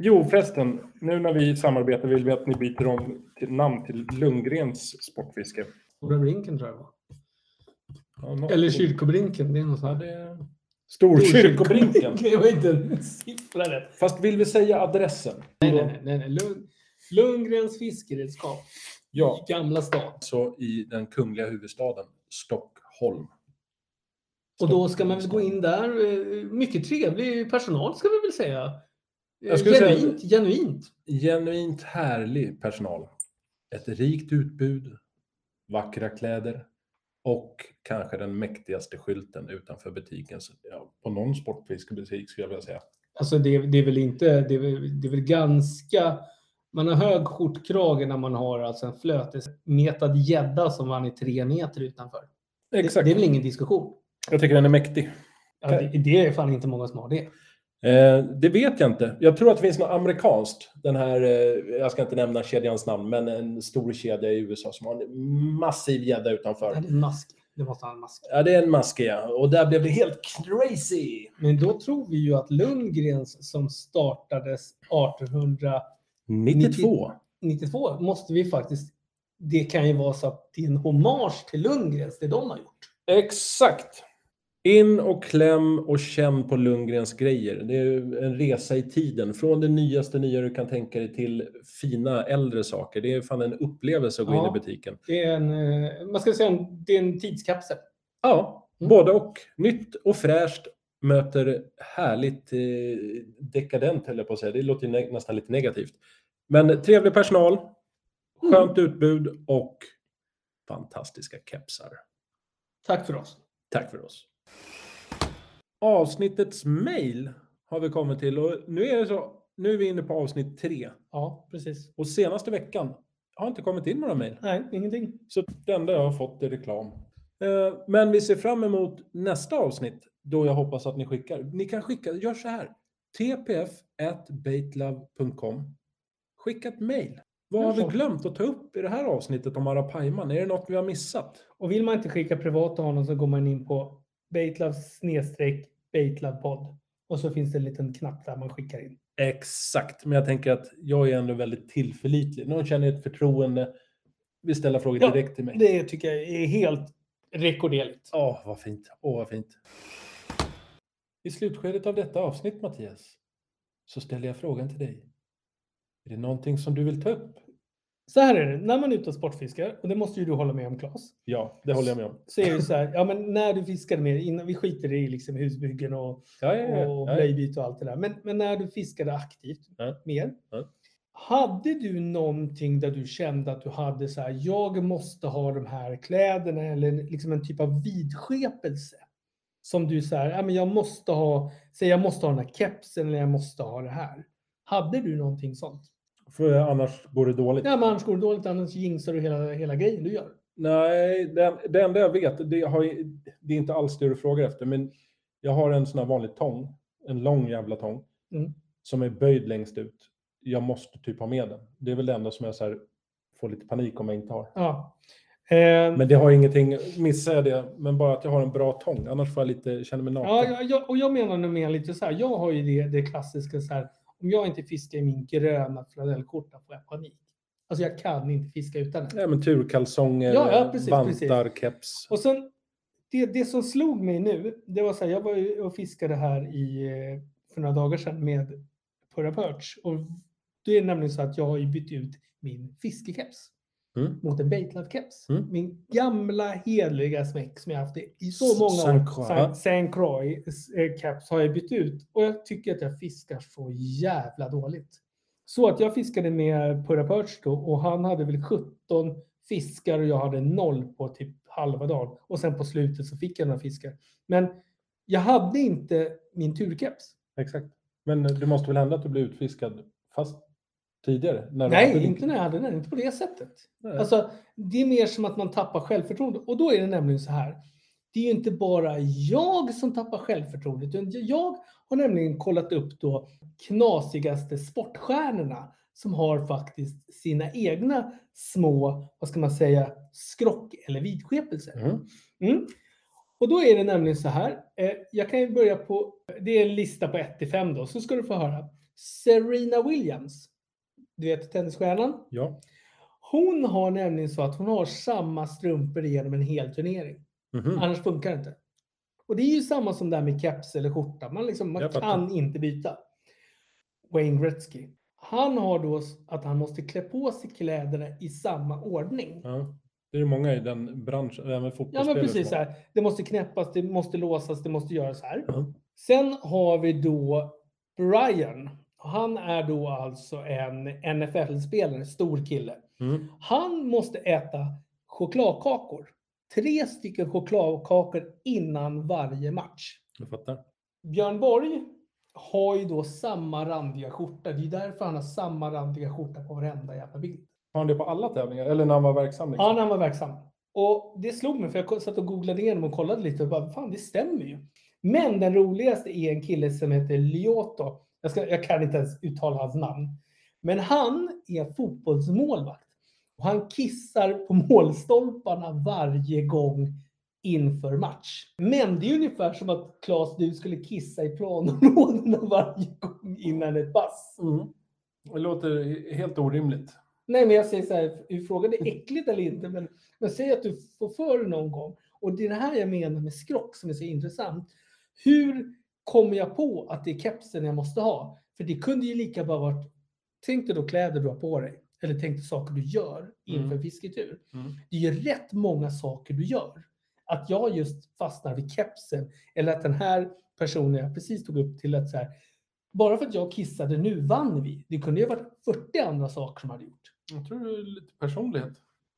Speaker 3: Jo förresten, nu när vi samarbetar vill vi att ni byter om till namn till Lundgrens Sportfiske.
Speaker 2: Stora Brinken tror jag det var.
Speaker 3: Ja,
Speaker 2: Eller Kyrkobrinken, det är något
Speaker 3: Ja,
Speaker 2: sånt.
Speaker 3: det är... Storkyrkobrinken.
Speaker 2: Det var inte en siffra rätt.
Speaker 3: Fast vill vi säga adressen?
Speaker 2: Nej, nej, nej. nej. Lund, Lundgrens fiskeredskap.
Speaker 3: Ja,
Speaker 2: I Gamla stan.
Speaker 3: så i den kungliga huvudstaden Stockholm.
Speaker 2: Och då ska man väl gå in där. eh, Mycket trevlig personal ska vi väl säga. Eh,
Speaker 3: Jag skulle säga-
Speaker 2: genuint, genuint.
Speaker 3: Genuint härlig personal. Ett rikt utbud, vackra kläder och kanske den mäktigaste skylten utanför butiken. Ja, på någon sportfiskebutik skulle jag vilja säga.
Speaker 2: Alltså det, det är väl inte, det är väl, det är väl ganska, man har hög skjortkrage när man har alltså en flötesmetad gädda som vann i tre meter utanför. Det,
Speaker 3: Exakt.
Speaker 2: det är väl ingen diskussion.
Speaker 3: Jag tycker den är mäktig.
Speaker 2: Ja, det, det är fan inte många som har det.
Speaker 3: Eh, det vet jag inte. Jag tror att det finns något amerikanskt. Den här, eh, jag ska inte nämna kedjans namn, men en stor kedja i USA som har en massiv gädda
Speaker 2: Det
Speaker 3: utanför.
Speaker 2: är en mask. Det måste ha en mask.
Speaker 3: Ja, det är en maske, ja. Och där blev det helt crazy.
Speaker 2: Men då tror vi ju att Lundgrens som startades 1892
Speaker 3: 92.
Speaker 2: måste vi faktiskt, det kan ju vara så att det är en hommage till Lundgrens, det de har gjort.
Speaker 3: Exakt. In och kläm och känn på Lundgrens grejer. Det är en resa i tiden. Från det nyaste nya du kan tänka dig till fina äldre saker. Det är fan en upplevelse att gå
Speaker 2: Ja.
Speaker 3: in i butiken.
Speaker 2: Det är en, eh, man ska säga en, det är en tidskapsel.
Speaker 3: Ja,
Speaker 2: Mm.
Speaker 3: både och. Nytt och fräscht möter härligt eh, dekadent, höll jag på att säga. Det låter nä- nästan lite negativt. Men trevlig personal, skönt utbud och fantastiska kepsar.
Speaker 2: Tack för oss.
Speaker 3: Tack för oss. Avsnittets mail har vi kommit till och nu är det så. Nu är vi inne på avsnitt tre
Speaker 2: Ja, precis.
Speaker 3: och senaste veckan har inte kommit in några mail.
Speaker 2: Nej, ingenting.
Speaker 3: Så det enda jag har fått är reklam. Eh, Men vi ser fram emot nästa avsnitt då jag hoppas att ni skickar. Ni kan skicka, gör så här. tpf.baitlove.com Skicka ett mail. Vad har vi glömt att ta upp i det här avsnittet om Arapaiman? Är det något vi har missat?
Speaker 2: Och vill man inte skicka privat till honom så går man in på Baitlove Baitlove-podd. Och så finns det en liten knapp där man skickar in.
Speaker 3: Exakt, men jag tänker att jag är ändå väldigt tillförlitlig. Någon känner ett förtroende, vill ställa frågor
Speaker 2: Ja,
Speaker 3: direkt till mig.
Speaker 2: Det tycker jag är helt rekorderligt.
Speaker 3: Åh, vad fint. Åh, vad fint. I slutskedet av detta avsnitt, Mattias, så ställer jag frågan till dig. Är det någonting som du vill ta upp?
Speaker 2: Så här är det, när man är ute och sportfiskar, och det måste ju du hålla med om Claes,
Speaker 3: Ja, det håller jag med om.
Speaker 2: så är det så här, ja men när du fiskade med, innan vi skiter i liksom husbyggen och,
Speaker 3: Ja, ja, ja.
Speaker 2: och blöjbyte och allt det där, men, men när du fiskade aktivt mer, hade du någonting där du kände att du hade så här, jag måste ha de här kläderna eller liksom en typ av vidskepelse? Som du så här, ja men jag måste ha, säg jag måste ha den här kepsen eller jag måste ha det här. Hade du någonting sånt?
Speaker 3: För annars går det dåligt.
Speaker 2: Ja, men annars går det dåligt, annars jinxar du hela, hela grejen du gör.
Speaker 3: Nej, det, det enda jag vet, det, har, det är inte alls det du frågar efter, men jag har en sån här vanlig tång, en lång jävla tång,
Speaker 2: Mm.
Speaker 3: som är böjd längst ut. Jag måste typ ha med den. Det är väl det enda som jag så här, får lite panik om jag inte har.
Speaker 2: Ja. Eh,
Speaker 3: Men det har ingenting, missar jag det, men bara att jag har en bra tång, annars får jag lite, känner mig naken.
Speaker 2: ja, jag, och jag menar nu mer lite så här, jag har ju det, det klassiska så här, om jag inte fiskar i min gröna flanellskjorta får jag panik. Alltså jag kan inte fiska utan den.
Speaker 3: Ja, men turkalsonger,
Speaker 2: Ja, ja, precis,
Speaker 3: vantar, keps.
Speaker 2: Och sen, det, det som slog mig nu, det var så här, jag var och fiskade här i, eh, för några dagar sedan med Purra Perch. Och det är nämligen så att jag har ju bytt ut min fiskekeps
Speaker 3: Mm.
Speaker 2: mot en baitlove-keps.
Speaker 3: Mm.
Speaker 2: Min gamla heliga smäck som jag haft i så många år. Saint- Saint Croix eh, har jag bytt ut. Och jag tycker att jag fiskar så jävla dåligt. Så att jag fiskade med Purra Perch då och han hade väl 17 fiskar och jag hade noll på typ halva dagen. Och sen på slutet så fick jag några fiskar. Men jag hade inte min turkeps.
Speaker 3: Exakt. Men det måste väl hända att du blir utfiskad fast tidigare?
Speaker 2: Nej, inte när jag hade den. Inte på det sättet.
Speaker 3: Nej.
Speaker 2: Alltså, det är mer som att man tappar självförtroende. Och då är det nämligen så här. Det är ju inte bara jag som tappar självförtroende. utan Jag har nämligen kollat upp då knasigaste sportstjärnorna som har faktiskt sina egna små, vad ska man säga, skrock eller vidskepelser.
Speaker 3: Mm.
Speaker 2: Mm. Och då är det nämligen så här. Eh, jag kan ju börja på, det är en lista på 1 till 5 då, så ska du få höra. Serena Williams, du vet tennisstjärnan.
Speaker 3: Ja.
Speaker 2: Hon har nämligen så att hon har samma strumpor genom en hel turnering.
Speaker 3: Mhm.
Speaker 2: Annars funkar det inte. Och det är ju samma som där med keps eller skjorta. Man, liksom, man kan inte byta. Wayne Gretzky. Han har då att han måste klä på sig kläderna i samma ordning.
Speaker 3: Ja. Det är ju många i den branschen, även
Speaker 2: Ja
Speaker 3: fotbollsspelare.
Speaker 2: men precis så här. Det måste knäppas, det måste låsas, det måste göras här.
Speaker 3: Ja.
Speaker 2: Sen har vi då Brian. Han är då alltså en NFL-spelare, stor kille.
Speaker 3: Mm.
Speaker 2: Han måste äta chokladkakor. Tre stycken chokladkakor innan varje match.
Speaker 3: Jag fattar.
Speaker 2: Björn Borg har ju då samma randiga skjorta. Det är därför han har samma randiga skjorta på varenda jävla bild.
Speaker 3: Har han det på alla tävlingar? Eller när han var verksam? Liksom?
Speaker 2: Ja, när han var verksam. Och det slog mig, för jag satt och googlade igenom och kollade lite och bara, fan det stämmer ju. Men den roligaste är en kille som heter Lyoto. Jag, ska, jag kan inte ens uttala hans namn. Men han är fotbollsmålvakt. Och han kissar på målstolparna varje gång inför match. Men det är ungefär som att Claes, du skulle kissa i planområdena varje gång innan ett pass.
Speaker 3: Mm. Det låter helt orimligt.
Speaker 2: Nej, men jag säger så här, är frågan är äckligt eller inte, men, men säg att du får för någon gång. Och det är det här jag menar med skrock som är så intressant. Hur kommer jag på att det är kepsen jag måste ha? För det kunde ju lika bara varit, tänk dig då kläder du har på dig. Eller tänk dig saker du gör inför
Speaker 3: Mm.
Speaker 2: fisketur.
Speaker 3: Mm.
Speaker 2: Det är ju rätt många saker du gör. Att jag just fastnar vid kepsen eller att den här personen jag precis tog upp till att så här, bara för att jag kissade nu vann vi. Det kunde ju ha varit 40 andra saker som hade gjort.
Speaker 3: Jag tror det är lite personlighet.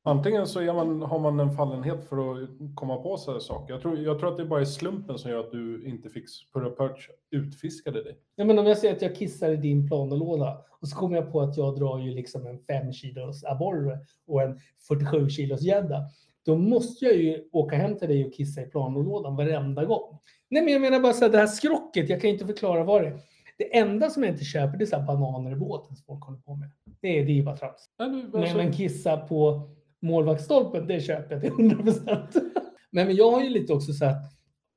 Speaker 3: Antingen så man, har man en fallenhet för att komma på sådana saker. Jag tror, jag tror att det bara är slumpen som gör att du inte fick Purra Perch utfiskade dig.
Speaker 2: Ja, men om jag säger att jag kissar i din planlåda och så kommer jag på att jag drar ju liksom en 5 kilos abborre och en 47 kilos gädda. Då måste jag ju åka hem till dig och kissa i planlådan varenda gång. Nej, men jag menar bara så här, det här skrocket, jag kan inte förklara vad det är. Det enda som jag inte köper det är så här bananer i båten som folk håller på med. Det är, det är bara trams.
Speaker 3: Du,
Speaker 2: Men, men kissa på målvaktsstolpen, det köper jag till 100 procent. Men, men jag har ju lite också så att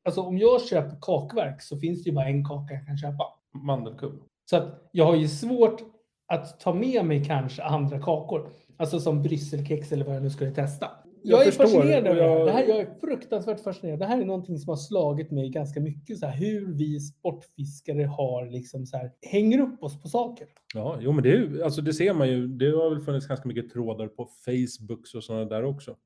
Speaker 2: alltså om jag köper kakverk så finns det ju bara en kaka jag kan köpa.
Speaker 3: mandelkubb.
Speaker 2: Så att jag har ju svårt att ta med mig kanske andra kakor. Alltså som brysselkex eller vad jag nu skulle testa. Jag,
Speaker 3: Jag
Speaker 2: är fascinerad över här.
Speaker 3: jag-
Speaker 2: det här. Jag är fruktansvärt fascinerad. Det här är någonting som har slagit mig ganska mycket. Så här, hur vi sportfiskare har liksom så här, hänger upp oss på saker.
Speaker 3: Ja, jo men det, är, alltså det ser man ju. Det har väl funnits ganska mycket trådar på Facebook och sådana där också.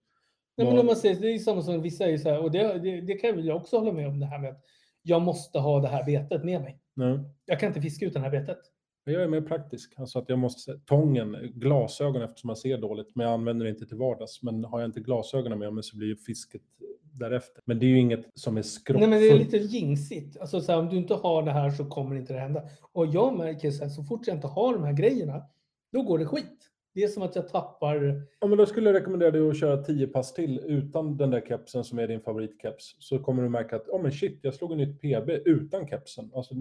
Speaker 2: Nej, men om man säger, det är ju samma som vissa är så här, och det, det, det kan jag också hålla med om det här med att jag måste ha det här betet med mig.
Speaker 3: Nej.
Speaker 2: Jag kan inte fiska ut det här betet.
Speaker 3: Jag är mer praktisk. Alltså att jag måste, tången, glasögon eftersom man ser dåligt, men jag använder det inte till vardags. Men har jag inte glasögonen med mig så blir ju fisket därefter. Men det är ju inget som är skrockfullt.
Speaker 2: Nej, men det är lite jingsigt. Alltså, så här, om du inte har det här så kommer inte det hända. Och jag märker så här, så fort jag inte har de här grejerna, då går det skit. Det är som att jag tappar...
Speaker 3: Ja, men då skulle jag rekommendera dig att köra 10 pass till utan den där kepsen som är din favoritkeps. Så kommer du märka att, oh, men shit, jag slog en nytt PB utan kepsen. Alltså,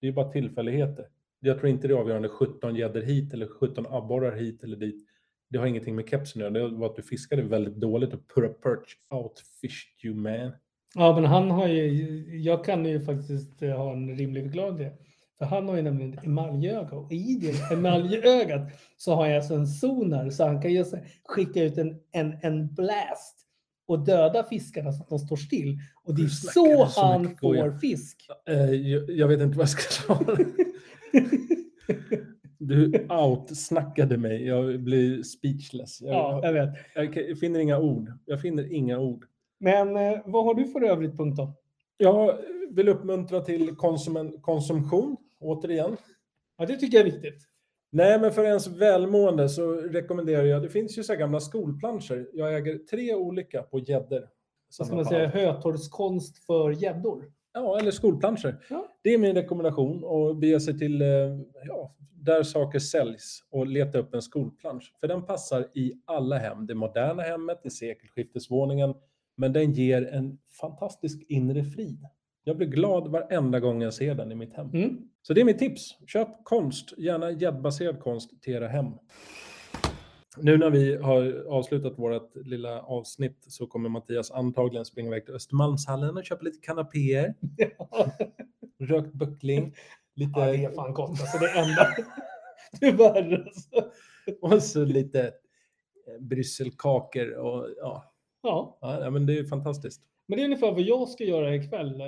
Speaker 3: det är bara tillfälligheter. Jag tror inte det är avgörande 17 gäddor hit eller 17 abborrar hit eller dit. Det har ingenting med kepsen att göra. Det var att du fiskade väldigt dåligt och put a perch outfished you man.
Speaker 2: Ja, men han har ju... Jag kan ju faktiskt eh, ha en rimlig förklaring. För han har ju nämligen emaljöga och i det emaljögat så har jag alltså en sonar så han kan ju så här skicka ut en, en, en blast och döda fiskarna så att de står still. Och det är så
Speaker 3: så
Speaker 2: han
Speaker 3: goja.
Speaker 2: får fisk.
Speaker 3: Eh, jag, jag vet inte vad jag ska svara. Du outsnackade mig. Jag blir speechless. Jag,
Speaker 2: Ja, jag vet.
Speaker 3: jag, jag finner inga ord. Jag finner inga ord.
Speaker 2: Men eh, vad har du för övrigt punkt då?
Speaker 3: Jag vill uppmuntra till konsumen, konsumtion, återigen.
Speaker 2: Ja, det tycker jag är viktigt.
Speaker 3: Nej, men för ens välmående så rekommenderar jag, det finns ju så här gamla skolplanscher. Jag äger tre olika på gäddor.
Speaker 2: Vad ska man säga? Hötorgskonst för gäddor.
Speaker 3: Ja, eller skolplanscher.
Speaker 2: Ja.
Speaker 3: Det är min rekommendation och bege sig till eh, ja, där saker säljs och leta upp en skolplansch. För den passar i alla hem. Det moderna hemmet, i sekelskiftesvåningen, men den ger en fantastisk inre frid. Jag blir glad varenda gång jag ser den i mitt hem.
Speaker 2: Mm.
Speaker 3: Så det är mitt tips. Köp konst, gärna gäddbaserad konst till era hem. Nu när vi har avslutat vårt lilla avsnitt så kommer Mattias antagligen springa iväg till Östermalmshallen och köpa lite kanapéer, rökt böckling, lite,
Speaker 2: Ja, det är fan gott. Alltså det enda. Tyvärr alltså.
Speaker 3: och så lite eh, brysselkakor och ja,
Speaker 2: Ja,
Speaker 3: ja, ja, men det är fantastiskt.
Speaker 2: men det är ungefär vad jag ska göra ikväll. Eh,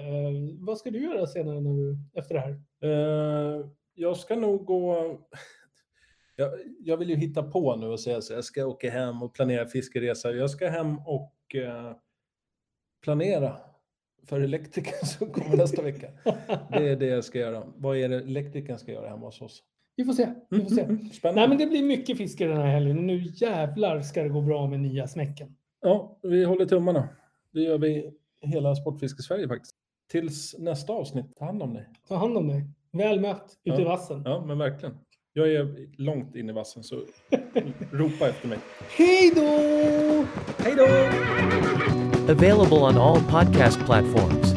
Speaker 2: vad ska du göra senare när du, efter det här?
Speaker 3: Eh, jag ska nog gå... Jag, jag vill ju hitta på nu och säga så. Jag ska åka hem och planera fiskeresa. Jag ska hem och eh, planera för elektrikern som kommer nästa vecka. Det är det jag ska göra. Vad är det elektrikern ska göra hemma hos oss?
Speaker 2: Vi får se. Vi får se.
Speaker 3: Spännande.
Speaker 2: Nej, men det blir mycket fiske den här helgen. Nu jävlar ska det gå bra med nya smäcken.
Speaker 3: Ja, vi håller tummarna. Det gör vi i hela Sportfiske-Sverige faktiskt. Tills nästa avsnitt, ta hand om dig.
Speaker 2: Ta hand om dig. Väl mött ute i
Speaker 3: Ja.
Speaker 2: vassen.
Speaker 3: Ja, men verkligen. Jag är långt in i vassen, så ropa efter mig.
Speaker 2: Hej då!
Speaker 3: Hej då!
Speaker 1: Available on all podcast platforms.